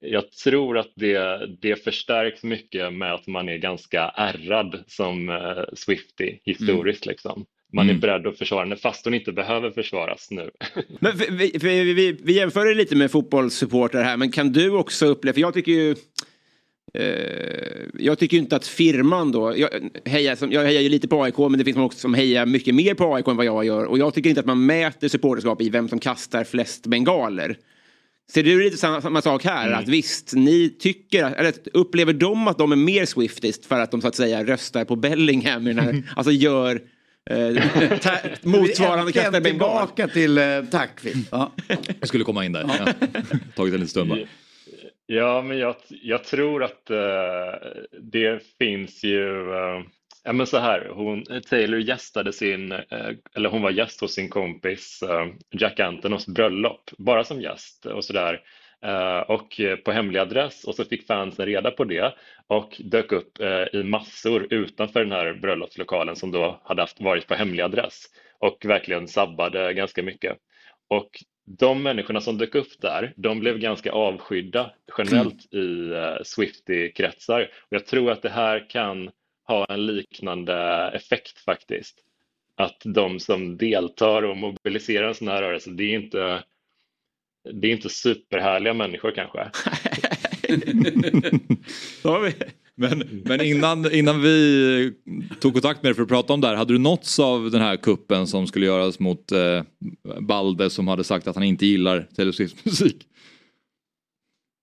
jag tror att det, det förstärks mycket med att man är ganska ärrad som eh, Swifty historiskt. Mm. Liksom. Man är mm. beredd att försvara den fast hon inte behöver försvaras nu. *laughs* men vi, vi, vi, vi jämför lite med fotbollssupportrar här, men kan du också uppleva, för jag tycker ju Eh, jag tycker inte att firman då, jag hejar, jag hejar ju lite på AIK men det finns också som hejar mycket mer på AIK än vad jag gör och jag tycker inte att man mäter supporterskap i vem som kastar flest bengaler. Ser du lite samma, samma sak här? Mm. Att visst, ni tycker, eller upplever de att de är mer Swiftist för att de så att säga röstar på Bellingham? Här, *laughs* alltså gör eh, *laughs* motsvarande kastar bengal. tillbaka till eh, tack Ja. Jag skulle komma in där. Ja. *laughs* Tagit en liten stund bara. Ja, men jag, jag tror att uh, det finns ju, uh, ja men så här, hon, Taylor gästade sin, eh, eller hon var gäst hos sin kompis eh, Jack Antonos bröllop, bara som gäst och sådär. Eh, och på hemlig adress och så fick fansen reda på det och dök upp i massor utanför den här bröllopslokalen som då hade haft, varit på hemlig adress och verkligen sabbade ganska mycket. Och de människorna som dök upp där, de blev ganska avskydda generellt i Swifty-kretsar. Jag tror att det här kan ha en liknande effekt faktiskt. att de som deltar och mobiliserar en sån här rörelse, det är inte, det är inte superhärliga människor kanske. *laughs* Men, men innan, innan vi tog kontakt med dig för att prata om det här, hade du nåtts av den här kuppen som skulle göras mot eh, Balde som hade sagt att han inte gillar Taylor Swifts musik?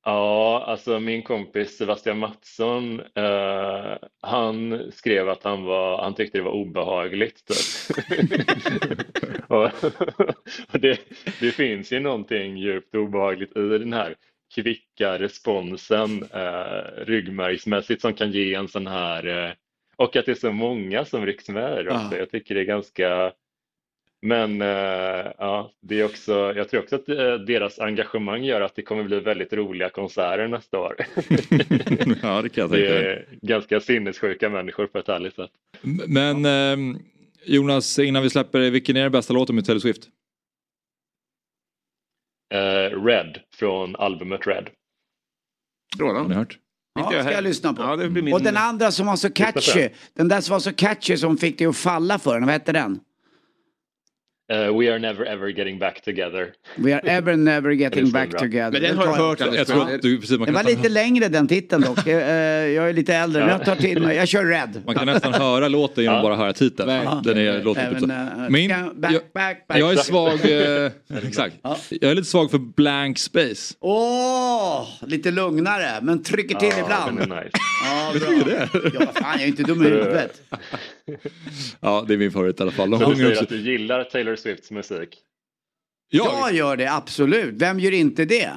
Ja, alltså min kompis Sebastian Mattsson, eh, han skrev att han, var, han tyckte det var obehagligt. *laughs* och, och det, det finns ju någonting djupt obehagligt i den här kvicka responsen eh, ryggmärgsmässigt som kan ge en sån här, eh, och att det är så många som rycks med också. Ja. Jag tycker det är ganska men eh, ja, det är också, jag tror också att eh, deras engagemang gör att det kommer bli väldigt roliga konserter nästa år. *laughs* ja, det kan jag Det tänka mig. är ganska sinnessjuka människor på ett härligt sätt. Men eh, Jonas, innan vi släpper det, vilken är den bästa låten med Taylor Swift? Eh, Red från albumet Red. Har ni hört? Ja, ska jag lyssna på. Ja, det min... Och den andra som var så catchy. den. Den där som var så catchy som fick dig att falla för den. Vad hette den? Eh, We are never ever getting back together. We are ever never *laughs* getting back bra. together. Men den har jag hört Anders. Jag tror att du, precis, man, Den kan var lite längre den titeln dock. *laughs* Eh, Jag är lite äldre. Men jag tar till mig. Jag kör Red. man kan nästan höra låten genom att bara höra titeln. Ja. Den är, låter Även, typ så. Min, back, back, jag, back, back. jag är svag, eh, *laughs* exakt. Jag är lite svag för blank space. Åh, lite lugnare. Men trycker till Ja, ibland. den är nice. Ja, bra. du det? Ja, fan, jag är inte dum i huvudet. Ja, det är min favorit i alla fall. Du säger också. att du gillar Taylor Swifts musik. Ja, Jag gör det, absolut. Vem gör inte det?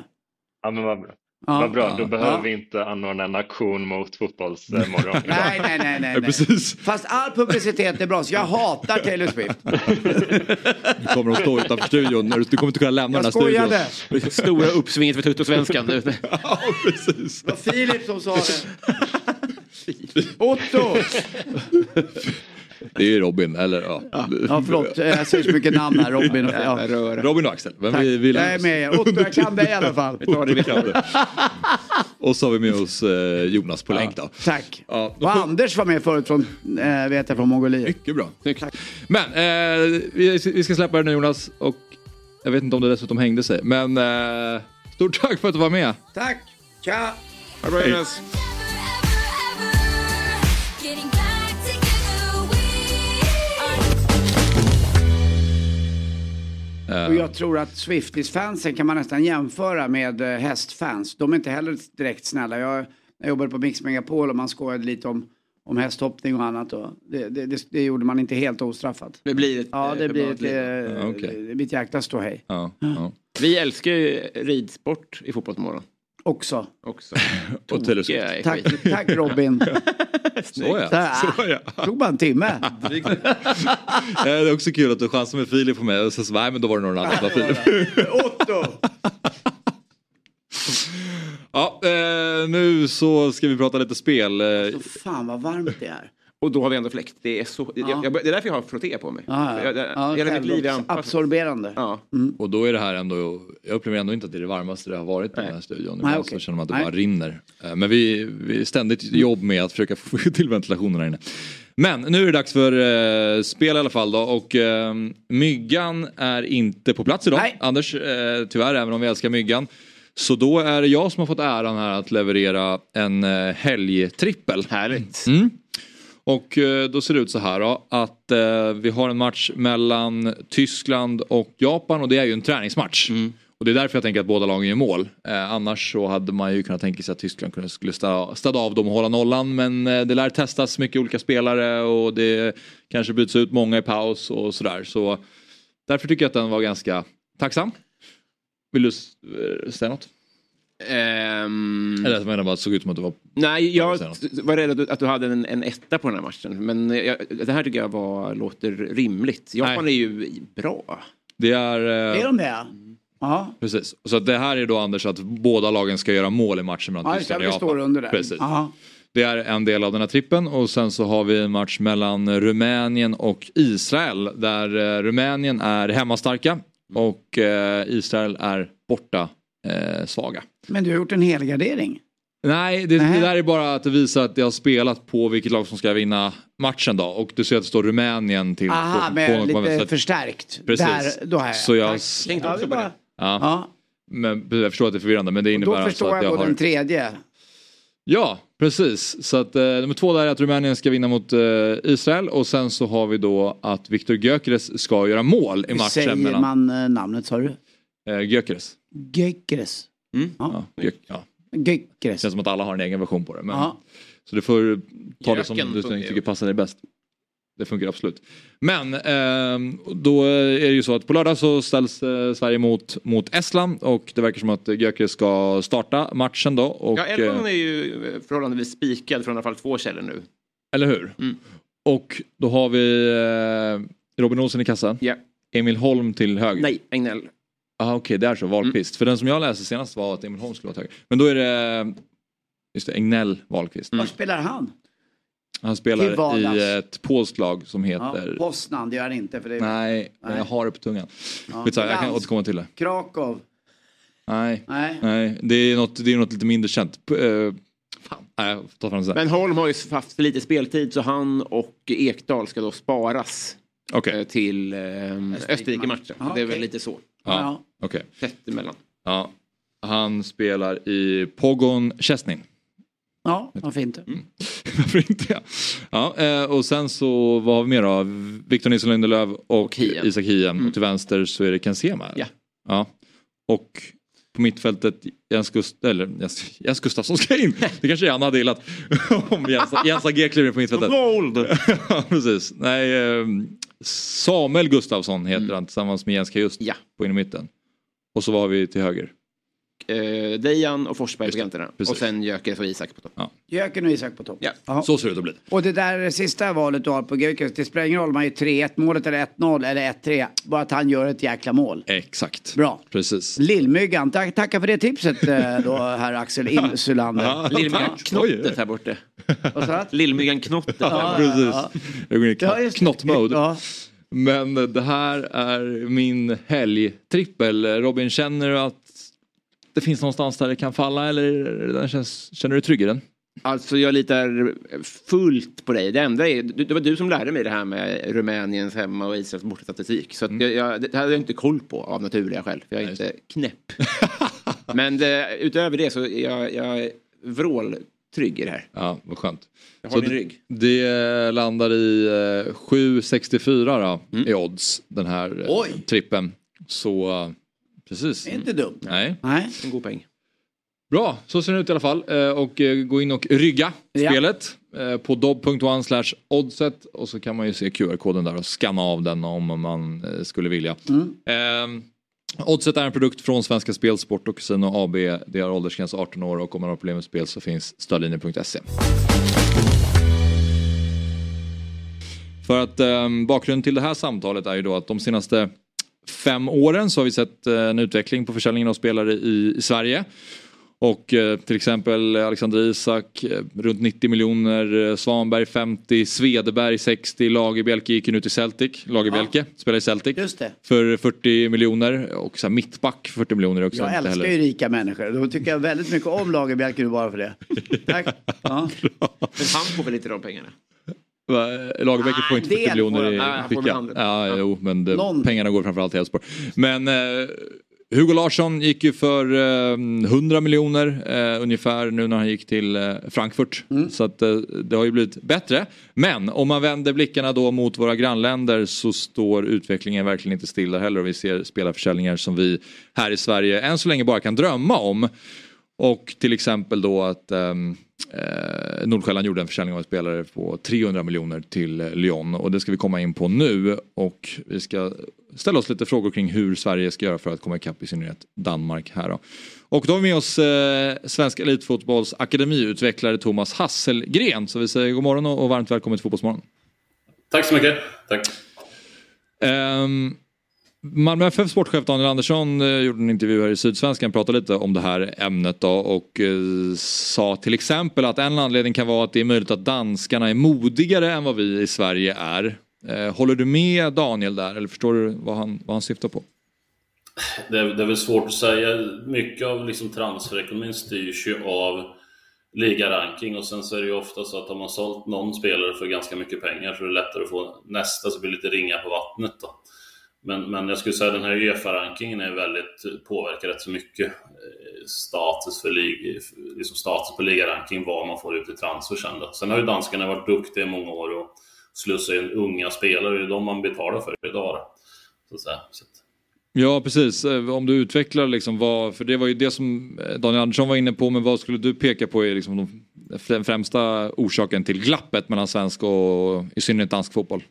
Ja, men vad bra. Ja. Vad bra, då Ja. behöver Ja. vi inte anordna en aktion mot fotbollsmorgon. *laughs* Nej, nej, nej, nej. precis. Fast all publicitet är bra, så jag hatar Taylor Swift. Du kommer att stå utanför studion. Du kommer inte kunna lämna Jag den här studion. Stora uppsvinget för Tuttosvenskan. *laughs* Ja, precis. Det var Filip som sa det. Otto! Det är ju Robin, eller ja. Ja, förlåt. Jag säger så mycket namn här. *laughs* Robin och... Ja. Robin och Axel. Tack. vi, vi Jag är med. Otto, jag kan dig i alla fall. *laughs* Ja, det. Och så har vi med oss eh, Jonas på länk då. Tack. Ja, då Och Anders var med förut från, eh, vet jag, från Mongoliet. Mycket bra. Men eh, vi, vi ska släppa det nu Jonas och jag vet inte om det dessutom hängde sig. Men eh, stort tack för att du var med. Tack. Tja. Ha det bra Jonas. Och jag tror att Swifties-fansen kan man nästan jämföra med eh, hästfans. De är inte heller direkt snälla. Jag, jag jobbade på Mix Megapol och man skojade lite om, om hästhoppning och annat. Och det, det, det, gjorde man inte helt ostraffat. Det blir ett Ja, det eh, blir ett, liv. eh, det blir ett jäkla ståhej. Ja, ja. Vi älskar ju ridsport i Fotbollsmorgon Också. också. *laughs* Och Taylor Tack, tack Robin. Så ja. Där. Så ja. Tog bara en timme. *laughs* Det är också kul att du chansar med Filip på mig och sen så nej men då var det någon annan var Filip. *laughs* Otto! Ja, eh, nu så ska vi prata lite spel. Eh, Så fan vad varmt det är. Och då har vi ändå fläkt. Det är, så, jag, jag, det är därför jag har frotté på mig. Ja, Jag, ja. jag, ja hela mitt liv är anpassat. absorberande. Ja. Och då är det här ändå, jag upplever ändå inte att det är det varmaste det har varit i den här studion. Ibland så känner man att det Nej. bara rinner. Eh, Men vi, vi är ständigt jobb med att försöka få *laughs* till ventilationen här inne. Men nu är det dags för eh, spel i alla fall då och eh, Myggan är inte på plats idag. Nej. Anders, eh, tyvärr, även om vi älskar Myggan. Så då är det jag som har fått äran här att leverera en eh, helgtrippel. Härligt. Mm. Och eh, då ser det ut så här då, att eh, vi har en match mellan Tyskland och Japan och det är ju en träningsmatch. Och det är därför jag tänker att båda lagen gör mål. Eh, annars så hade man ju kunnat tänka sig att Tyskland skulle städa, av dem och hålla nollan. Men eh, det lär testas mycket olika spelare och det kanske byts ut många i paus och sådär. Så därför tycker jag att den var ganska tacksam. Vill du säga något? Ehm, Eller jag menar bara att det såg ut som att det var... nej, jag var rädd att du, att du hade en, en etta på den här matchen. Men jag, det här tycker jag var, låter rimligt. Japan Nej. är ju bra. Det är... eh, Är de det? Ja. Precis. Så att det här är då Anders att båda lagen ska göra mål i matchen mellan Ja, det. Tyskland och Japan. står under där. Precis. Ja. Det är en del av den här trippen och sen så har vi en match mellan Rumänien och Israel där eh, Rumänien är hemmastarka och eh, Israel är borta eh, svaga. Men du har gjort en helgardering. Nej, det, det där är bara att det visar att jag har spelat på vilket lag som ska vinna matchen då. Och du ser att det står Rumänien till Aha, med två- lite att- förstärkt. Precis. Där, då har jag. Så jag... Tänkte också det på det. Ja. Ja, Men jag förstår att det är förvirrande men det innebär då alltså förstår att jag jag på har... den tredje. Ja, precis. Så att eh, nummer två där är att Rumänien ska vinna mot eh, Israel och sen så har vi då att Viktor Gyökeres ska göra mål i Hur matchen säger mellan... man eh, namnet sa du? Eh, Gyökeres. Gökeres. Ja, Gö- ja. Gökeres. Det känns som att alla har en egen version på det. Men... Ja. Så du får ta det som Göken du funkar ju. tycker passar dig bäst. Det funkar absolut. Men ehm, då är det ju så att på lördag så ställs eh, Sverige mot, mot Estland och det verkar som att Gyökeres ska starta matchen då. Och, Ja, elvan eh, är ju förhållandevis spikad från i alla fall två källor nu. Eller hur? Mm. Och då har vi eh, Robin Olsen i kassan. Ja. Emil Holm till höger. Nej, Egnell. Ah, Okej, det är så. Wahlqvist. Mm. För den som jag läste senast var att Emil Holm skulle vara höger. Men då är det just det, Egnell Wahlqvist. Var spelar han? Han spelar i ett polskt lag som Ja, heter... Poznan, det gör han inte. För det är Nej, men Nej. jag har det på tungan. Ja. Skitsamma, jag kan återkomma till det. Krakow. Nej, Nej. nej. Det, är något, det är något lite mindre känt. Fan, nej. Men Holm har ju haft för lite speltid så han och Ekdal ska då sparas Okej, eh, till eh, Österrike-matchen. Ja, det är väl lite så. ja, Okej. Tätt emellan. Ja. Han spelar i Pogon Chesnin. Ja, vad fint. Mm. *laughs* Varför inte? Ja. Ja, eh, och sen så, vad har vi mer då? Victor Nilsson Lindelöf och, Hien. Isak Hien. Mm. Och till vänster så är det Ken Sema. Ja. ja. Och på mittfältet Jens, Gust eller, Jens, Jens Gustafsson ska in. Det kanske han hade gillat. *laughs* Om Jens, Jens Agé kliver in på mittfältet. *laughs* Ja, precis. Nej, eh, Samuel Gustafsson heter han tillsammans med Jens Just Ja. på in i mitten. Och så var vi till höger. Eh, Dejan och Forsberg på kanterna. precis. Och sen Gyökeres och Isak på topp. Jöken och Isak på topp. Ja. Ja. Så ser det ut att bli. Och det där sista valet du har på Gyökeres, det spelar ingen roll om man gör 3-1 målet eller 1-0 eller 1-3. Bara att han gör ett jäkla mål. Exakt. Bra. Precis. Lillmyggan, tack, tackar för det tipset eh, då herr Axel *laughs* Insulander. Lillmyggan Oj. Knottet här borta. Vad sa du? Lillmyggan Knottet. Ja, precis. Ja, det. knottmode. Men det här är min helgtrippel. Robin, känner du att det finns någonstans där det kan falla eller känns, känner du dig trygg i den? Alltså jag litar fullt på dig. Det enda är, det var du som lärde mig det här med Rumäniens hemma och Israels bortastatistik. Så att jag, jag, det hade jag inte koll på av naturliga skäl. För jag är inte knäpp. *laughs* Men det, utöver det så är jag, jag är vråltrygg i det här. Ja, vad skönt. Jag har Så din rygg. det landar i eh, 7,64 då i odds den här eh, Oj. trippen. Så eh, precis. Det är inte dumt. Nej. Nej. En god peng. Bra, så ser det ut i alla fall. Eh, Och eh, gå in och rygga Ja. spelet eh, på dob.one oddset och så kan man ju se QR-koden där och scanna av den om man eh, skulle vilja. Eh, Oddset är en produkt från Svenska Spel, Sport och Casino AB. Det har åldersgräns 18 år och om man har problem med spel så finns stödlinjen.se. För att eh, bakgrunden till det här samtalet är ju då att de senaste fem åren så har vi sett eh, en utveckling på försäljningen av spelare i, i Sverige. Och eh, till exempel Alexander Isak eh, runt 90 miljoner, eh, Svanberg 50, Svedberg 60, Lagerbielke gick ju nu till Celtic, Lagerbielke spelar i Celtic Just det. för 40 miljoner och så här, mittback för 40 miljoner också. Jag älskar heller. ju rika människor. Då tycker jag väldigt mycket om Lagerbielke nu bara för det. *laughs* Tack. Ja. Men han får väl inte de pengarna? Va, Lagerbäcket får inte del 40 miljoner i fickan. Ja, jo, men det, pengarna går framförallt till Elfsborg. Men eh, Hugo Larsson gick ju för eh, 100 miljoner eh, ungefär nu när han gick till eh, Frankfurt. Mm. Så att eh, det har ju blivit bättre. Men om man vänder blickarna då mot våra grannländer så står utvecklingen verkligen inte stilla heller och vi ser spelarförsäljningar som vi här i Sverige än så länge bara kan drömma om. Och till exempel då att ehm, eh, Nordsjälland gjorde en försäljning av en spelare på 300 miljoner till eh, Lyon och det ska vi komma in på nu och vi ska ställa oss lite frågor kring hur Sverige ska göra för att komma ikapp i synnerhet Danmark här då. Och då har vi med oss eh, Svensk Elitfotbolls akademiutvecklare Thomas Hasselgren så vi säger god morgon och och varmt välkommen till Fotbollsmorgon. Tack så mycket. Tack. Um, Malmö FF sportchef Daniel Andersson eh, gjorde en intervju här i Sydsvenskan, pratade lite om det här ämnet då och eh, sa till exempel att en anledning kan vara att det är möjligt att danskarna är modigare än vad vi i Sverige är. Eh, håller du med Daniel där eller förstår du vad han, vad han syftar på? Det är, det är väl svårt att säga. Mycket av liksom transferekonomin styrs ju av ligaranking och sen så är det ju ofta så att har man sålt någon spelare för ganska mycket pengar så är det lättare att få nästa så blir det lite ringa på vattnet då. Men, men jag skulle säga att den här Uefa-rankingen är väldigt, påverkar rätt så mycket eh, status för lig, liksom status på ligaranking, vad man får ut i transfer sen då. Sen har ju danskarna varit duktiga i många år och slussa in unga spelare, det är de man betalar för idag då. Så att säga. Så att, Ja precis, eh, om du utvecklar liksom vad, för det var ju det som eh, Daniel Andersson var inne på, men vad skulle du peka på är liksom den främsta orsaken till glappet mellan svensk och i synnerhet dansk fotboll?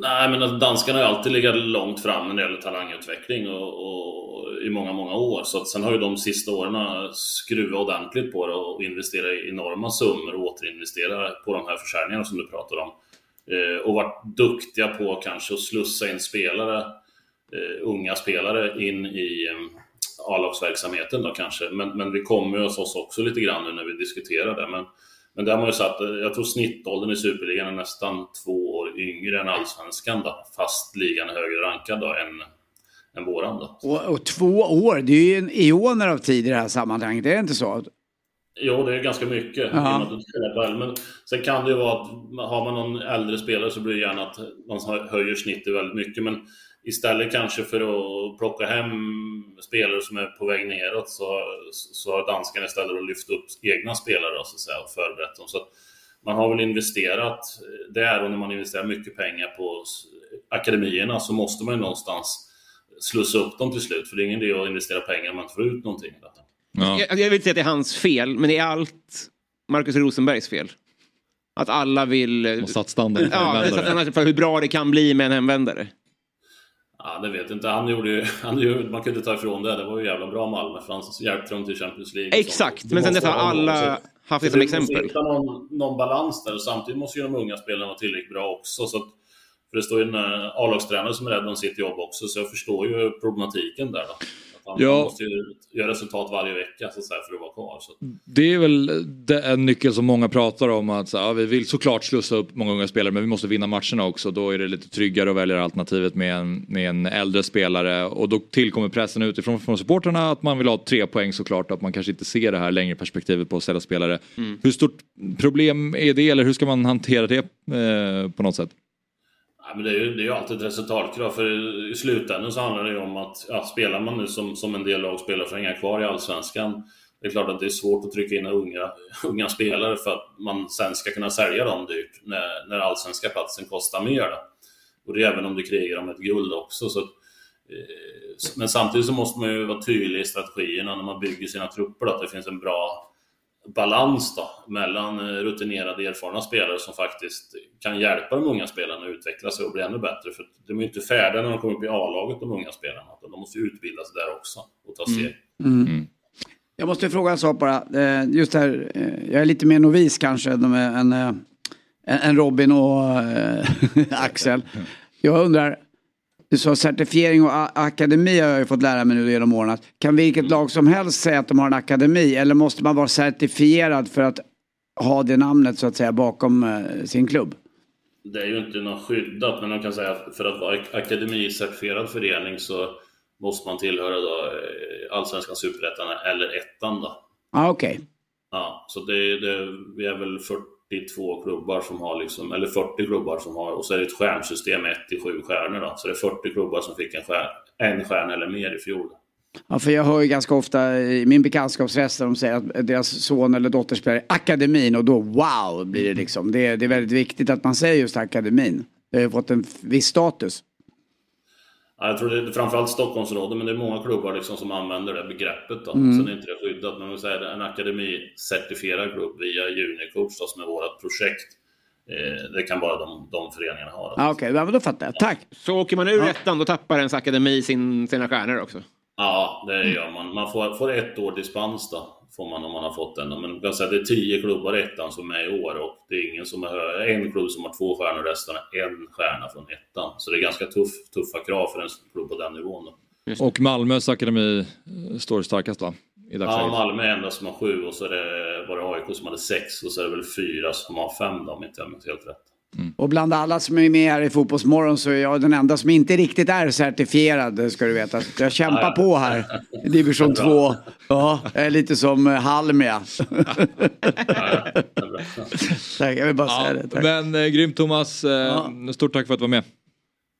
Nej, men att danskarna har ju alltid legat långt fram när det gäller talangutveckling och, och i många, många år. Så att sen har ju de sista åren skruvat ordentligt på det och investerat i enorma summor och återinvesterat på de här försäljningarna som du pratar om. Eh, och varit duktiga på kanske att slussa in spelare, eh, unga spelare in i eh, A-lagsverksamheten då kanske. Men, men det kommer ju hos oss också lite grann nu när vi diskuterar det. Men, men där har man ju satt, jag tror snittåldern i Superligan är nästan två år yngre än Allsvenskan då, fast ligan är högre rankad då än, än våran då. Och, och två år, det är ju en eoner av tid i det här sammanhanget, är det inte så? Jo, det är ganska mycket. väl. Men sen kan det ju vara att har man någon äldre spelare så blir det gärna att man höjer snittet väldigt mycket. Men istället kanske för att plocka hem spelare som är på väg neråt så, så har danskarna istället att lyfta upp egna spelare så att säga, och förberett dem. Så att man har väl investerat där och när man investerar mycket pengar på akademierna så måste man ju någonstans slussa upp dem till slut. För det är ingen idé att investera pengar om man inte får ut någonting. Då. Jag, jag vill inte säga att det är hans fel, men det är allt Marcus Rosenbergs fel. Att alla vill... Har satt standarden för Ja, hemvändare. satt standarden för hur bra det kan bli med en hemvändare. Ja, det vet jag inte. Han gjorde ju, *laughs* han gjorde, man kunde ta ifrån det. Det var ju jävla bra Malmö för han hjälpte dem till Champions League. Exakt, men sen måste dess har alla haft det som vi måste exempel. hitta någon, någon balans där och samtidigt måste ju de unga spelarna vara tillräckligt bra också. Så att, för det står ju en eh, A-lagstränare som är rädd om sitt jobb också, så jag förstår ju problematiken där. Då. Han, Ja. måste ju göra resultat varje vecka så att säga, för att vara kvar. Så. att- Det är väl det- en nyckel som många pratar om att så, ja, vi vill såklart slussa upp många unga spelare men vi måste vinna matcherna också. Då är det lite tryggare att välja alternativet med en, med en äldre spelare och då tillkommer pressen utifrån från supporterna att man vill ha tre poäng såklart att man kanske inte ser det här längre perspektivet på att sälja spelare. Mm. Hur stort problem är det eller hur ska man hantera det eh, på något sätt? Ja, men det, är ju, det är ju alltid ett resultatkrav, för i slutändan så handlar det ju om att ja, spelar man nu som, som en del lag spelar för att hänga kvar i Allsvenskan, det är klart att det är svårt att trycka in unga, unga spelare för att man sen ska kunna sälja dem dyrt när, när allsvenska platsen kostar mer. Då. Och det är även om du krigar om ett guld också. Så, att, eh, men samtidigt så måste man ju vara tydlig i strategierna när man bygger sina trupper, då, att det finns en bra balans då, mellan eh, rutinerade, erfarna spelare som faktiskt kan hjälpa de unga spelarna att utveckla sig och bli ännu bättre. För de är ju inte färdiga när de kommer upp i A-laget, de unga spelarna. De måste ju utbildas där också och ta steg. Mm. Jag måste fråga en sak bara. Eh, Just här, eh, jag är lite mer novis kanske än, än, Robin och *laughs* Axel. Jag undrar, du sa certifiering och akademi har jag ju fått lära mig nu genom åren. Att Kan vilket lag som helst säga att de har en akademi eller måste man vara certifierad för att ha det namnet så att säga bakom eh, sin klubb? Det är ju inte något skyddat, men man kan säga att för att vara akademicertifierad förening så måste man tillhöra då eh, Allsvenskan, Superettan eller Ettan då. Ja, okej. Ja, så det, det, vi är väl 42 klubbar som har liksom, eller 40 klubbar som har, och så är det ett stjärnsystem 1 till 7 stjärnor då. Så det är 40 klubbar som fick en, stjärna, en stjärna eller mer i fjol. Ja, för jag hör ju ganska ofta i min bekantskapsrest där de säger att deras son eller dotter spelar i akademin och då wow blir det liksom. Det är, det är väldigt viktigt att man säger just akademin. Det har ju fått en viss status. Ja, jag tror det är framförallt Stockholmsområdet, men det är många klubbar liksom som använder det begreppet. Då. Mm. Sen är inte det skyddat, men vi säger en akademicertifierad klubb via Junicoach då, som är vårt projekt. Eh, det kan bara de, de föreningarna ha. Ja, Okej, ja, men då fattar jag. Tack! Så åker man ur ettan, då tappar ens akademi sin, sina stjärnor också. Ja, det gör man. Man får, får ett år dispens då, får man om man har fått den. Men jag kan säga, det är tio klubbar i ettan som är i år och det är ingen som är en klubb som har två stjärnor, resten har en stjärna från ettan. Så det är ganska tuff, tuffa krav för en klubb på den nivån. Då. Och Malmös akademi eh, står starkast va? I Ja. Malmö är enda som har sju och så är det bara AIK som hade sex och så är det väl fyra som har fem då, om inte jag minns helt rätt. Och bland alla som är med här i Fotbollsmorgon så är jag den enda som inte riktigt är certifierad ska du veta. Jag kämpar Ja, ja. på här i division Det är bra. 2. Ja, jag är lite som eh, Halmia. *laughs* Tack, jag vill bara säga det. Tack. Men eh, grymt Thomas, eh, stort tack för att du var med.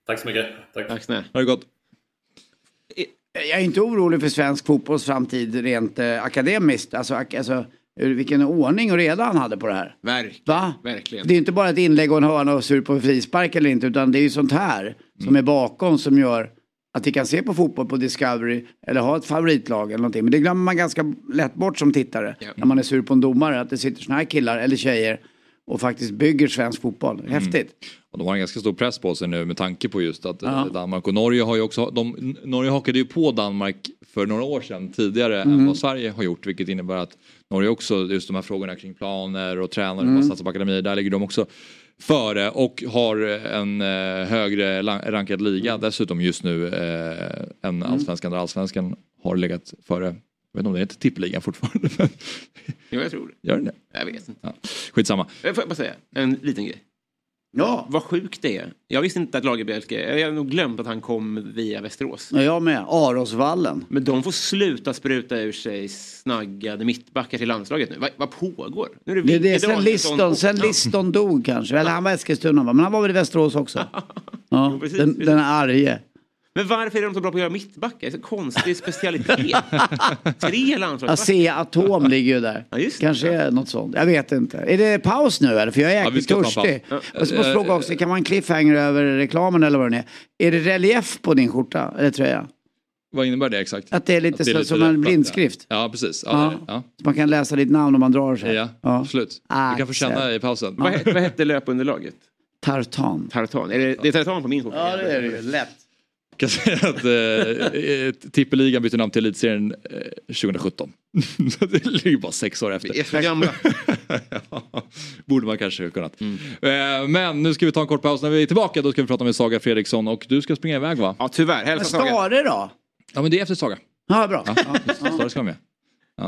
Tack så mycket. Tack. Tack snälla. Ha det gott. Jag är inte orolig för svensk fotbolls framtid rent eh, akademiskt. Alltså, ak- alltså vilken ordning och reda han hade på det här. Verkligen. Va? Verkligen. Det är inte bara ett inlägg och en hörna och sur på frispark eller inte utan det är ju sånt här som är bakom som gör att vi kan se på fotboll på Discovery eller ha ett favoritlag eller någonting. Men det glömmer man ganska lätt bort som tittare när man är sur på en domare att det sitter såna här killar eller tjejer och faktiskt bygger svensk fotboll. Häftigt. Och de har en ganska stor press på sig nu med tanke på just att eh, Ja. Danmark och Norge har ju också, de, Norge hakade ju på Danmark för några år sedan tidigare än Mm. vad Sverige har gjort vilket innebär att Norge också, just de här frågorna kring planer och tränare, Mm. mm. satsar på akademier, där ligger de också före och har en eh, högre rankad liga dessutom just nu eh, än Mm. allsvenskan där allsvenskan har legat före, jag vet inte om det heter tippligan fortfarande. men Jo, jag tror det. Gör den det? Jag vet inte. Ja. Skitsamma. Eh, Får jag bara säga en liten grej? Ja. Vad sjukt det är. Jag visste inte att Lagerbielke, jag har nog glömt att han kom via Västerås. Ja, jag med. Arosvallen. Men de får sluta spruta ur sig snaggade mittbackar till landslaget nu. Vad, vad pågår? Nu är det Det är det Vicke sen Liston, sen Liston dog kanske. Eller han var Eskilstuna? Men han var väl i Västerås också. *laughs* Ja, Jo, precis, den, precis. den arge. Men varför är de så bra på att göra mittbackar? Så konstig specialitet. *laughs* Tre landslagsbackar. Asea Atom ligger ju där. Ja. Kanske är något sånt. Jag vet inte. Är det paus nu eller? För jag är Ja, jäkligt en törstig. paus. Jag måste Eh, fråga också, kan vara en cliffhanger över reklamen eller vad det är. Är det relief på din skjorta eller tröja? Vad innebär det exakt? Att det är lite, det är lite som en blindskrift? Ja precis. Ja, Ja. det ja. Så man kan läsa ditt namn om man drar sig? Ja, absolut. Ah, Du kan få känna i pausen. Vad, vad hette löpunderlaget? Tartan. Tartan. Är det, det är tartan på min skjorta? Ja det är det ju, lätt. Kan säga att eh, eh, tippeligan bytte namn till elitserien eh, 2017. *laughs* Så det ligger bara sex år efter. Vi är för gamla. ja, *laughs* borde man kanske ha kunnat. Mm. Eh, men nu ska vi ta en kort paus. När vi är tillbaka då ska vi prata med Saga Fredriksson och du ska springa iväg va? Ja tyvärr. Hälsa Saga. Stare då? Ja men det är efter Saga. Ja, bra. Ja, Stare ska vara med.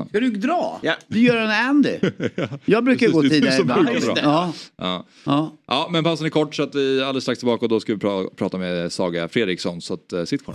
Ska du dra? Ja. Du gör en Andy. *laughs* Jag brukar gå Precis, du tidigare ibland. Ja. Ja. Ja. ja men pausen är kort så att vi alldeles strax tillbaka och då ska vi pra- prata med Saga Fredriksson så att, eh, sitt kvar.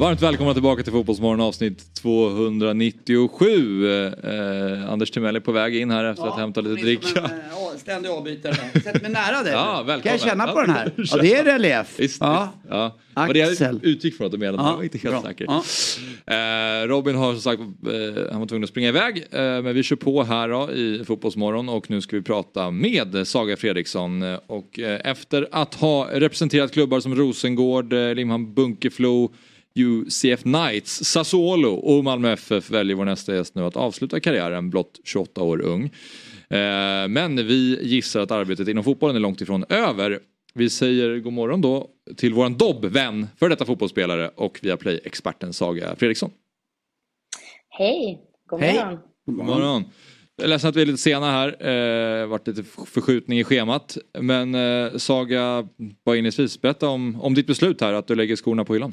Varmt välkomna tillbaka till Fotbollsmorgon avsnitt 297. Eh, Anders Timell är på väg in här efter att hämta lite dricka. Ständig avbytare. Sätt mig nära dig. *laughs* Ja, Kan jag känna på Ja, den här? Ja, det är relief. Visst, Ja. ja. Vad det jag Axel. utgick från att du menade, men Ja, jag var inte helt bra. säker. Ja. Eh, Robin har som sagt, eh, han var tvungen att springa iväg. Eh, men vi kör på här då, i Fotbollsmorgon och nu ska vi prata med Saga Fredriksson. Eh, Och eh, efter att ha representerat klubbar som Rosengård, eh, Limhamn Bunkeflo, UCF Knights, Sassuolo och Malmö FF väljer vår nästa gäst nu att avsluta karriären blott 28 år ung. Eh, Men vi gissar att arbetet inom fotbollen är långt ifrån över. Vi säger god morgon då till våran Dobb-vän, för detta fotbollsspelare och via Play-experten Saga Fredriksson. Hej, god Hej. morgon. God morgon. Jag är ledsen att vi är lite sena här. Eh, varit lite förskjutning i schemat. Men eh, Saga, bara inledningsvis, berätta om, om ditt beslut här att du lägger skorna på hyllan.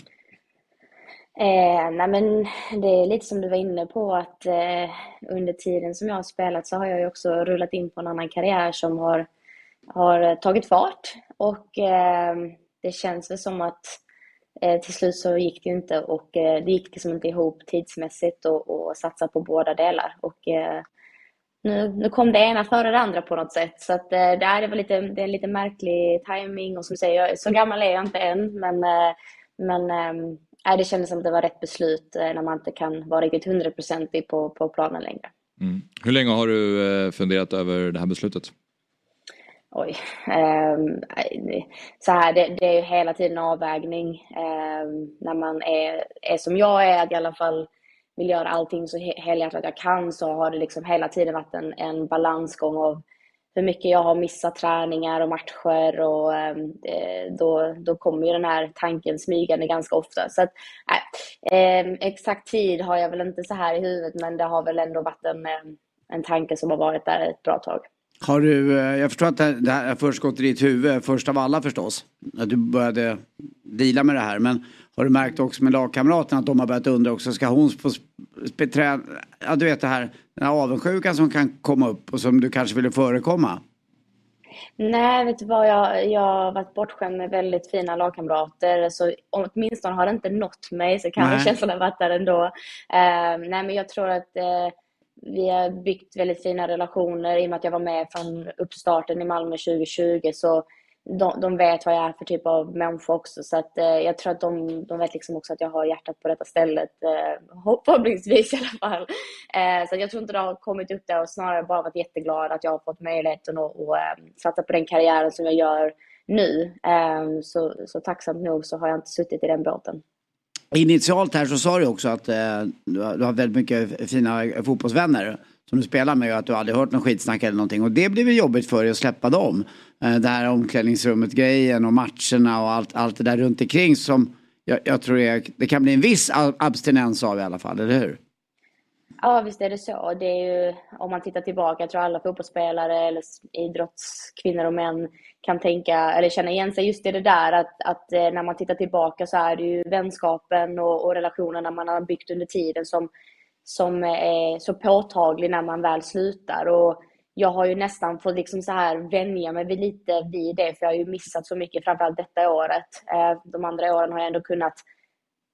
Eh, nej men det är lite som du var inne på att eh, under tiden som jag har spelat så har jag ju också rullat in på en annan karriär som har, har tagit fart. Och eh, det känns väl som att eh, till slut så gick det inte och eh, det gick liksom inte ihop tidsmässigt och, och satsa på båda delar. Och eh, nu, nu kom det ena före det andra på något sätt. Så att, eh, det, är, det, var lite, det är en lite märklig timing. Och som du säger, jag, så gammal är jag inte än. Men, eh, men eh, det kändes som att det var rätt beslut eh, när man inte kan vara riktigt hundraprocentig på, på planen längre. Mm. Hur länge har du eh, funderat över det här beslutet? Oj. ehm, så här, det, det är ju hela tiden en avvägning. Ehm, när man är, är som jag är, att i alla fall vill göra allting så he- helhjärtat jag kan, så har det liksom hela tiden varit en, en balansgång av hur mycket jag har missat träningar och matcher och ehm, eh, då, då kommer ju den här tanken smygande ganska ofta. Så att, eh, exakt tid har jag väl inte så här i huvudet, men det har väl ändå varit en, ehm, en tanke som har varit där ett bra tag. Har du, eh, jag förstår att det det här har först gått i ditt huvud, först av alla förstås. Att du började dela med det här. Men har du märkt också med lagkamraterna att de har börjat undra också, ska hon få träna? Ja, du vet det här, den här avundsjukan som kan komma upp och som du kanske ville förekomma. Nej, vet du vad? Jag, jag har varit bortskämd med väldigt fina lagkamrater. Så åtminstone har det inte nått mig, så kanske känslan har varit där ändå. Eh, nej, men jag tror att eh, vi har byggt väldigt fina relationer i och med att jag var med från uppstarten i Malmö 2020. Så de, de vet vad jag är för typ av människa också. Så att, eh, jag tror att de, de vet liksom också att jag har hjärtat på detta stället. Eh, förhoppningsvis i alla fall. Eh, så att jag tror inte det har kommit upp där och snarare bara varit jätteglad att jag har fått möjligheten att, och, eh, satsa på den karriären som jag gör nu. Eh, så, så tacksamt nog så har jag inte suttit i den båten. Initialt här så sa du också att eh, du har väldigt mycket fina fotbollsvänner som du spelar med och att du aldrig hört någon skitsnack eller någonting. Och det blir väl jobbigt för dig att släppa dem. Eh, det här omklädningsrummet-grejen och matcherna och allt, allt det där runt omkring som jag, jag tror är, det kan bli en viss abstinens av i alla fall, eller hur? Ja, visst är det så. Det är ju, om man tittar tillbaka, jag tror alla fotbollsspelare eller idrottskvinnor och män kan tänka, eller känna igen sig just i det där att, att eh, när man tittar tillbaka så är det ju vänskapen och, och relationerna man har byggt under tiden som, som är så påtaglig när man väl slutar. Och jag har ju nästan fått liksom så här vänja mig vid lite vid det, för jag har ju missat så mycket, framförallt detta året. Eh, De andra åren har jag ändå kunnat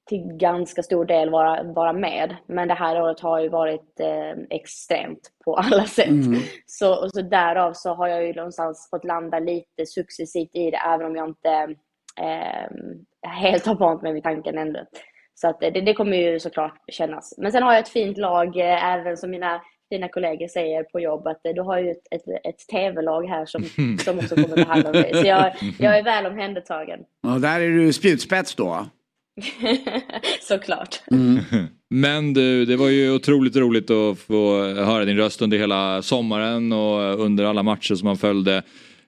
till ganska stor del vara, vara med. Men det här året har ju varit eh, extremt på alla sätt. Mm. Så, och så därav så har jag ju någonstans fått landa lite successivt i det, även om jag inte eh, helt har vant mig vid tanken ännu. Så att det, det kommer ju såklart kännas. Men sen har jag ett fint lag, eh, även som mina fina kollegor säger på jobb, att eh, du har ju ett, ett, ett tv-lag här som, *laughs* som också kommer ta hand om dig. Så jag, jag är väl omhändertagen. Och där är du spjutspets då. *laughs* Såklart. *laughs* Men du, det var ju otroligt roligt att få höra din röst under hela sommaren och under alla matcher som man följde.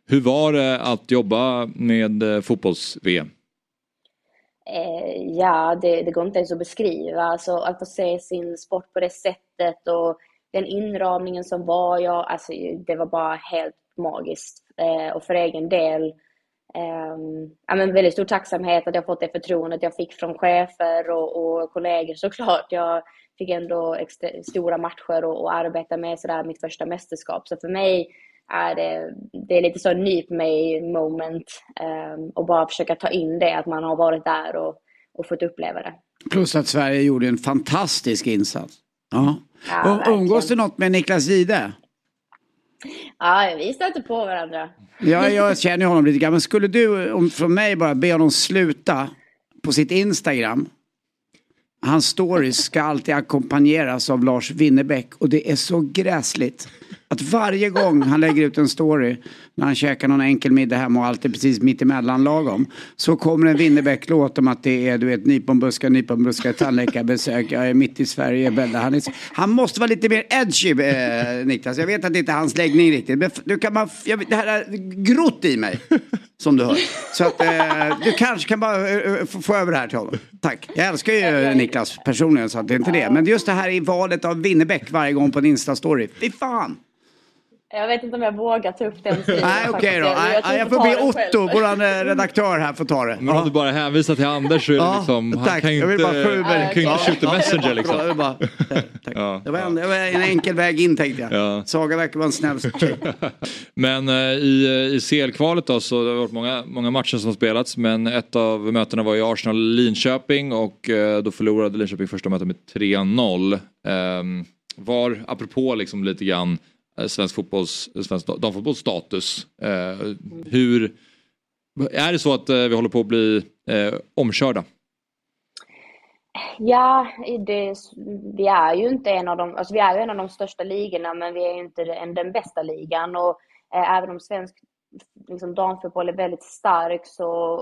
Hur var det att jobba med eh, fotbolls-VM? Eh, ja, det, det går inte ens att beskriva. Alltså, att få se sin sport på det sättet och den inramningen som var, ja, alltså, det var bara helt magiskt. Eh, och för egen del, eh, ja, men väldigt stor tacksamhet att jag fått det förtroendet jag fick från chefer och, och kollegor såklart. Jag fick ändå extra, stora matcher och, och arbeta med sådär mitt första mästerskap. Så för mig är det, det är lite så nyp mig moment eh, och bara försöka ta in det, att man har varit där och, och fått uppleva det. Plus att Sverige gjorde en fantastisk insats. Ja. Ja, och, umgås du något med Niklas Jihde? Ja, vi stöter på varandra. Ja, jag känner honom lite grann. Men skulle du om, från mig bara be honom sluta på sitt Instagram. Hans stories ska alltid ackompanjeras av Lars Winnerbäck och det är så gräsligt. Att varje gång han lägger ut en story när han käkar någon enkel middag hemma och allt är precis mitt emellan lagom. Så kommer en Winnerbäck-låt om att det är du vet nyponbuskar, nyponbuskar, tandläkarbesök, jag är mitt i Sverige. Bella. Han, är, han måste vara lite mer edgy eh, Niklas. Jag vet att det inte är hans läggning riktigt. Men du kan man, jag, det här är grott i mig. Som du hör. Så att eh, du kanske kan bara eh, eh få, få över det här till honom. Tack. Jag älskar ju Niklas personligen så att det är inte det. Men just det här i valet av Winnerbäck varje gång på en Insta-story. Fy fan. Jag vet inte om jag vågar ta upp den stilen. Nej okej då. Nej, tror jag får be. Otto, våran eh, redaktör här, får ta det. Men om du bara hänvisar till Anders så är det Ja, liksom, han tack. kan ju Jag inte, bara få han kan inte Ja, skjuta ja, messenger jag liksom. vill bara- Ja. Det var, en, det var en enkel väg in tänkte jag. Ja. Saga verkar vara en snäll tjej. *laughs* Men eh, i, i CL-kvalet då så det har varit många, många matcher som spelats men ett av mötena var i Arsenal-Linköping och eh, då förlorade Linköping första mötet med 3-0. Ehm, var, apropå liksom lite grann eh, svensk fotbolls, svensk da- damfotbolls status. Eh, hur, är det så att eh, vi håller på att bli eh, omkörda? Ja, det, vi är ju inte en av de, alltså vi är ju en av de största ligorna, men vi är ju inte den, den bästa ligan. Och eh, även om svensk liksom damfotboll är väldigt stark så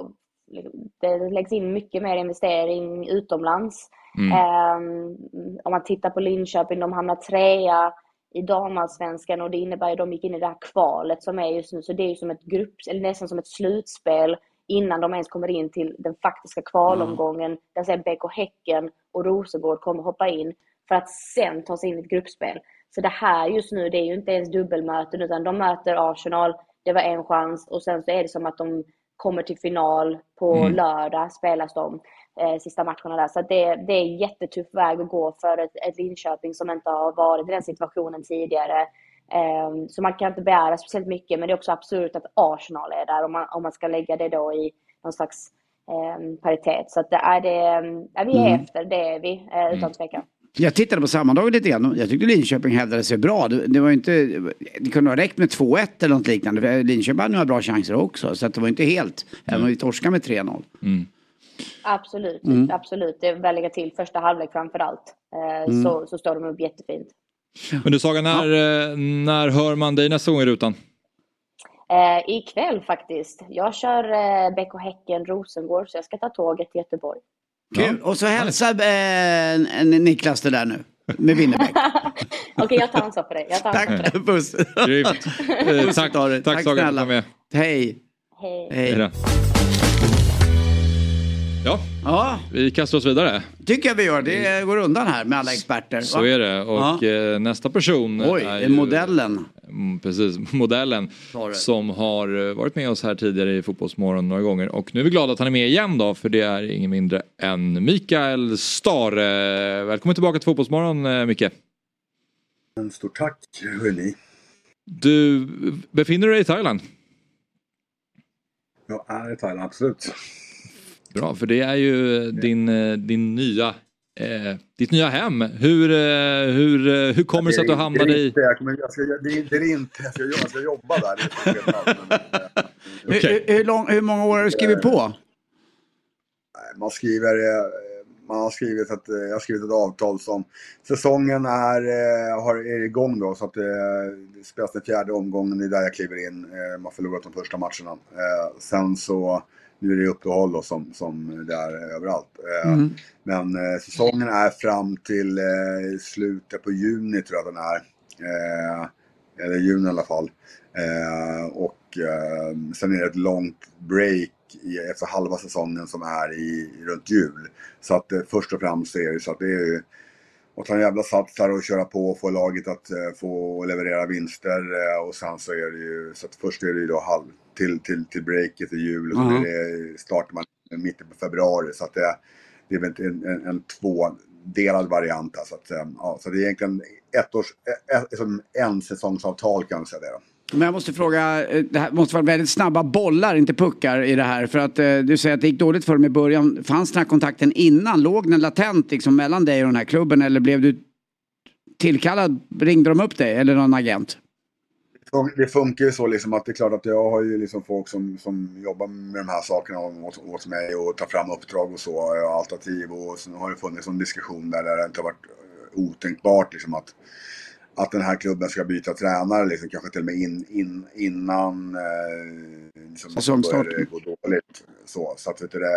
liksom, det läggs in mycket mer investering utomlands. Mm. Ehm, om man tittar på Linköping, de hamnar trea i damallsvenskan och det innebär ju att de gick in i det här kvalet som är just nu. Så det är ju som ett grupp, eller nästan som ett slutspel innan de ens kommer in till den faktiska kvalomgången. Där sen BK Häcken och Rosengård kommer hoppa in för att sen ta sig in i ett gruppspel. Så det här just nu, det är ju inte ens dubbelmöten utan de möter Arsenal, det var en chans och sen så är det som att de kommer till final på Mm. lördag spelas de eh, sista matcherna där. Så det, det är en jättetuff väg att gå för ett, ett Linköping som inte har varit i den situationen tidigare. Eh, så man kan inte begära speciellt mycket men det är också absurt att Arsenal är där om man, om man ska lägga det då i någon slags eh, paritet. Så att det är det, ja, vi är Mm. efter, det är vi eh, utan tvekan. Jag tittade på sammandraget lite grann och jag tyckte Linköping hävdade sig bra. Det, det var inte, det kunde ha räckt med 2-1 eller något liknande. För Linköping hade några bra chanser också. Så att det var inte helt, även om vi torskade med 3-0. Absolut, Mm. absolut. Det är väl lägga till första halvlek framför allt. Eh, Mm. så, så står de upp jättefint. Men du Saga, när, eh, när hör man dig nästa gång i rutan? Eh, ikväll faktiskt. Jag kör eh, BK Häcken Rosengård så jag ska ta tåget till Göteborg. Kul. Och så hälsa eh, Niklas det där nu. Med Winnerbäck. *laughs* Okej, jag tar ansvar för det. Jag tar ansvar för det. Tack, puss. Grymt. Eh, tack, tack, Tack Saga för att snälla. du var med. Hej. Hej. Hej. Ja, Ja, vi kastar oss vidare. tycker jag vi gör. Det går undan här med alla experter. Så va? är det. Och eh, nästa person Oj, är är ju, modellen. Mm, precis, *laughs* modellen som har eh, varit med oss här tidigare i Fotbollsmorgon några gånger. Och nu är vi glada att han är med igen då, för det är ingen mindre än Mikael Stare. Välkommen tillbaka till Fotbollsmorgon, eh, Micke. En stort tack, hörni. Du befinner dig i Thailand. Jag är i Thailand, absolut. Bra, för det är ju din, eh, din nya, eh, ditt nya hem. Hur, eh, hur, eh, hur kommer det sig att du hamnade det är i... inte, jag kommer, jag ska, det, är, inte, jag ska, jag ska jobba där. Eh, *laughs* Hur, hur, lång, hur många år har du skrivit på? man skriver, man har skrivit att, jag har skrivit ett avtal som säsongen är, har, är igång då så att det spelas den fjärde omgången, det är där jag kliver in. Man förlorat de första matcherna. Sen så, nu är det uppehåll då som, som det är överallt. Eh, Mm. Men eh, säsongen är fram till eh, slutet på juni tror jag den är. Eller juni i alla fall. Och sen är det ett långt break i, efter halva säsongen som är i, runt jul. Så att eh, först och främst är det så att det är att ta en jävla sats här och köra på och få laget att eh, få leverera vinster. Eh, och sen så är det ju, så att först är det ju då halv, till, till, till breaket i jul och Mhm. är det, startar man mitten på februari. Så att det, det är väl en, en, en tvådelad variant här. Så, att, eh, ja, så det är egentligen ett års, ett, som en säsongsavtal kan man säga det. Men jag måste fråga, eh, det här måste vara väldigt snabba bollar, inte puckar i det här. För att eh, du säger att det gick dåligt för dem i början. Fanns den här kontakten innan? Låg den latent liksom, mellan dig och den här klubben? Eller blev du tillkallad? Ringde de upp dig eller någon agent? det funkar ju så liksom att det är klart att jag har ju liksom folk som, som jobbar med de här sakerna åt, åt mig och tar fram uppdrag och så, och alternativ och sen har det funnits en diskussion där, där det inte har varit otänkbart liksom att, att den här klubben ska byta tränare liksom, kanske till och med in, in, innan eh, liksom, Säsongstart. börjar det gå dåligt. Så, så, att, vet du, det,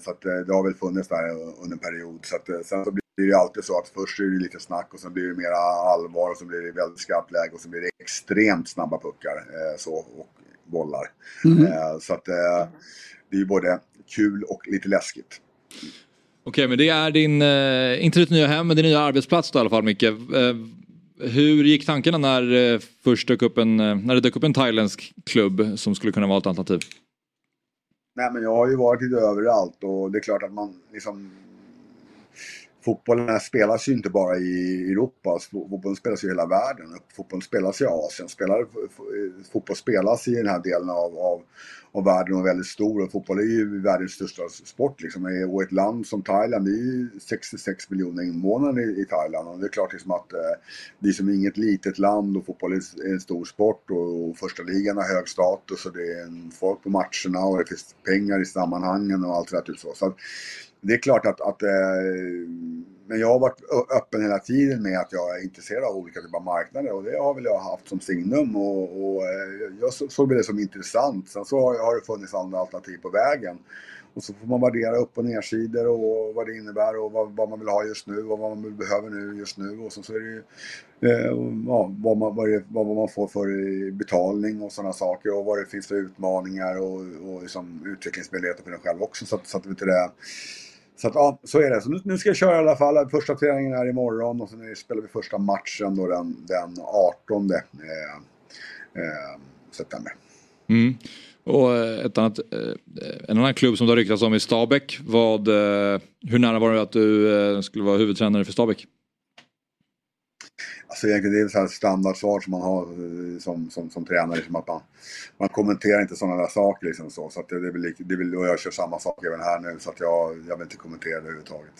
så att eh, det har väl funnits där under en period. Så att, eh, sen så blir det ju alltid så att först är det lite snack och sen blir det mera allvar och så blir det väldigt skarpt läge och så blir det extremt snabba puckar eh, så, och bollar. Mhm. Eh, så att eh, det är ju både kul och lite läskigt. Okej, men det är din, eh, inte ditt nya hem, men din nya arbetsplats då i alla fall Micke. Hur gick tankarna när, eh, först dök upp en, eh, när det dök upp en thailändsk klubb som skulle kunna vara ett alternativ? Nej men jag har ju varit lite överallt och det är klart att man liksom Fotbollen spelas ju inte bara i Europa, alltså, fotbollen spelas ju i hela världen. Fotbollen spelas i Asien, spelar, fotboll spelas i den här delen av, av, av världen och väldigt stor. Och fotboll är ju världens största sport. Liksom. Och ett land som Thailand, det är ju 66 miljoner invånare i, i Thailand. Och det är klart liksom att eh, det är som inget litet land och fotboll är en stor sport. Och, och första ligan har hög status och det är en folk på matcherna och det finns pengar i sammanhangen och allt det där. Typ så. så att, det är klart att, att eh, men jag har varit öppen hela tiden med att jag är intresserad av olika typer av marknader och det har väl jag haft som signum och, och eh, jag så- såg det som intressant. Sen så har, har det funnits andra alternativ på vägen. Och så får man värdera upp och nersidor och vad det innebär och vad, vad man vill ha just nu och vad man behöver nu just nu. Och sen så är det ju eh, ja, vad, man, vad, det, vad man får för betalning och sådana saker och vad det finns för utmaningar och, och liksom utvecklingsmöjligheter för en själv också. Så att, så att, vet du det, så att ja, så är det. Så nu, nu ska jag köra i alla fall. Första träningen är imorgon och sen spelar vi första matchen då den, den 18 eh, eh, september. Mm. Och eh, ett annat, eh, en annan klubb som det har ryktats om är Stabäck. Vad, eh, hur nära var det att du skulle vara huvudtränare för Stabäck? Alltså egentligen det är så här standardsvar som man har eh, som, som, som tränare. Som att man, man kommenterar inte sådana där saker liksom så. så att det, det är väl, det är väl, och jag kör samma sak även här nu så att jag, jag vill inte kommentera det överhuvudtaget.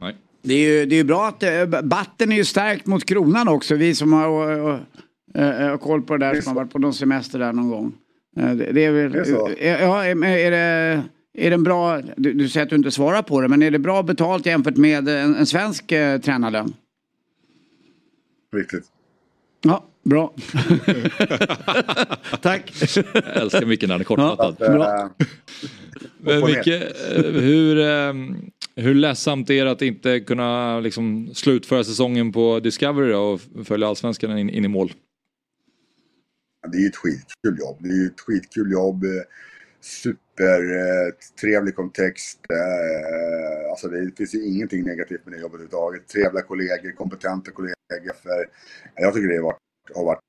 Nej. Det är ju det är ju bra att eh, batten är ju stärkt mot kronan också. Vi som har eh, eh, eh, koll på det där som har varit på någon semester där någon gång. Det, det är väl, Det är så. ja, är, är det, är det en bra, du, du säger att du inte svarar på det, men är det bra betalt jämfört med en, en svensk eh, tränarlön? Riktigt. Ja, bra. *laughs* Tack. Jag älskar Micke när han är kortfattad. Att, eh, Men. Micke, eh, hur, eh, hur ledsamt är det att inte kunna liksom, slutföra säsongen på Discovery och följa allsvenskan in, in i mål? Det är ju ett skitkul jobb. Det är ju ett skitkul jobb. eh, Super eh, trevlig kontext. eh, Alltså det finns ju ingenting negativt med det jobbet överhuvudtaget. Trevliga kollegor, kompetenta kollegor. För jag tycker det har varit, har varit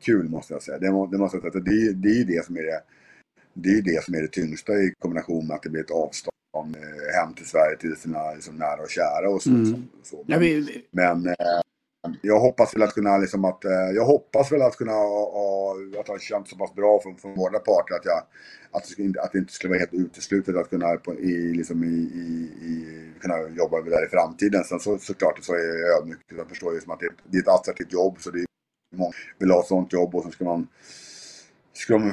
kul måste jag säga. Det, må, det, måste jag säga. Det, är- det är det som är det, det, är det som är det tyngsta i kombination med att det blir ett avstånd eh, hem till Sverige till sina liksom, nära och kära och så. Mm. så, så. Ja, vi, Men eh, jag hoppas väl att kunna liksom att, eh, jag hoppas väl att kunna ha, att ha känt så pass bra från, från båda parter att jag, att det, inte- att det inte skulle vara helt uteslutet att kunna på, i, liksom i, i, i, kunna jobba där i framtiden. Sen så, såklart så är jag ödmjuk. Jag förstår ju som att det, är ett- det är ett attraktivt jobb så det är många vill ha ett sånt jobb och så ska man, ska man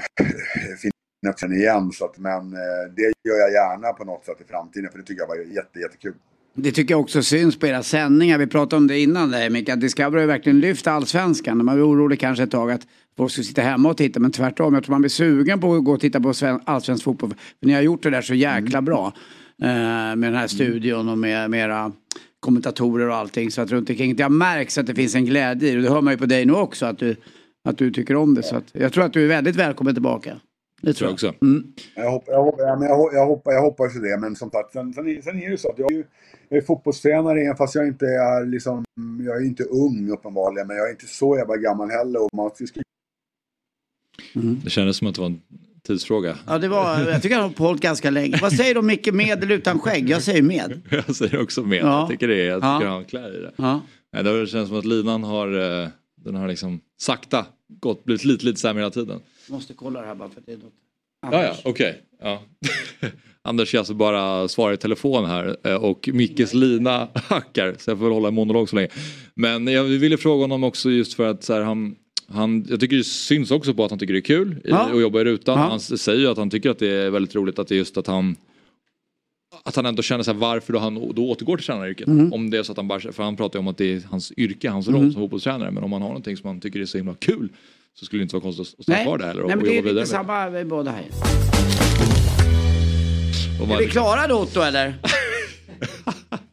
finna sig igen. Så att, men eh, det gör jag gärna på något sätt i framtiden för det tycker jag var jätte, jättekul. Det tycker jag också syns på era sändningar. Vi pratade om det innan där Micke. Att Discovery har ju verkligen lyft allsvenskan. Man var orolig kanske ett tag att folk skulle sitta hemma och titta. Men tvärtom. Jag tror man blir sugen på att gå och titta på sven- allsvensk fotboll. För ni har gjort det där så jäkla bra. Eh, med den här studion och med, med era kommentatorer och allting. Så att runt omkring. Det har märks att det finns en glädje i det. Och det hör man ju på dig nu också. Att du, att du tycker om det. Så att, jag tror att du är väldigt välkommen tillbaka. Det tror jag också. Mm. Jag hoppas, jag, men jag, hop- jag, hoppas, jag hoppas ju det, men som sagt, sen, sen, är- sen är det så att jag är, ju, jag är fotbollstränare även fast jag inte är liksom, jag är inte ung uppenbarligen, men jag är inte så jävla gammal heller. Och man ska Det kändes som att det var en tidsfråga. Ja, det var, jag tycker han har hållit ganska länge. Vad säger du Micke med eller utan skägg? Jag säger med. *laughs* Jag säger också med. Ja. Jag tycker det är, jag Ja. tycker han klär i det. Ja. Nej, det känns som att linan har, eh, den har liksom sakta gått, blivit lite, lite sämre hela tiden. Måste kolla det här bara för att det är något. Ja, ja, okej. Ja. *laughs* Anders ska alltså bara svara i telefon här eh, och Mickes lina *laughs* hackar så jag får väl hålla en monolog så länge. Men jag ville fråga honom också just för att så här, han, han, jag tycker det syns också på att han tycker det är kul Ja. att jobba i rutan. Ja. Han säger ju att han tycker att det är väldigt roligt att det är just att han att han ändå känner här, varför då han då återgår till tränaryrket. Mm. Om det är så att han bara, för han pratar ju om att det är hans yrke, hans roll Mm. som fotbollstränare. Men om han har någonting som han tycker är så himla kul så skulle det inte vara konstigt att stanna kvar där eller Nej och men det är lite samma med båda här. Är vi klara då Otto eller? *laughs*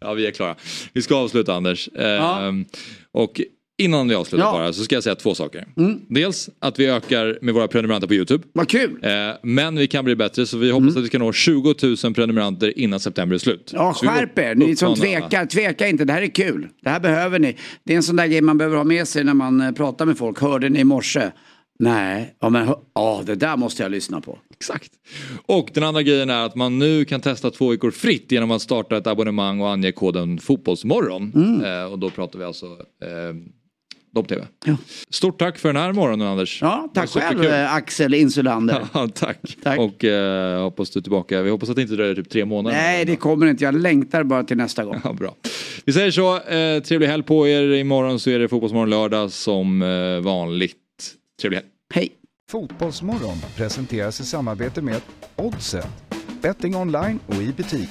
Ja, vi är klara. Vi ska avsluta Anders. Ja. Ehm, Och innan vi avslutar Ja. bara så ska jag säga två saker. Mm. Dels att vi ökar med våra prenumeranter på YouTube. Vad kul! Eh, Men vi kan bli bättre så vi hoppas att vi ska nå 20 000 prenumeranter innan september är slut. Ja, skärp er. Ni som tvekar, tveka inte. Det här är kul. Det här behöver ni. Det är en sån där grej man behöver ha med sig när man eh, pratar med folk. Hörde ni i morse? Nej, ja men ja, det där måste jag lyssna på. Exakt. Och den andra grejen är att man nu kan testa två veckor fritt genom att starta ett abonnemang och ange koden Fotbollsmorgon. Mm. Eh, och då pratar vi alltså eh, Dobb-TV. Stort tack för den här morgonen Anders. Ja, tack själv eh, Axel Insulander. *laughs* Ja, tack. Och eh, hoppas du är tillbaka. Vi hoppas att det inte dröjer typ tre månader. Nej, det kommer inte. Jag längtar bara till nästa gång. *laughs* Ja, bra. Vi säger så. Eh, trevlig helg på er. Imorgon så är det Fotbollsmorgon lördag som eh, vanligt. Trevlig helg. Hej! Fotbollsmorgon presenteras i samarbete med Oddset, betting online och i butik.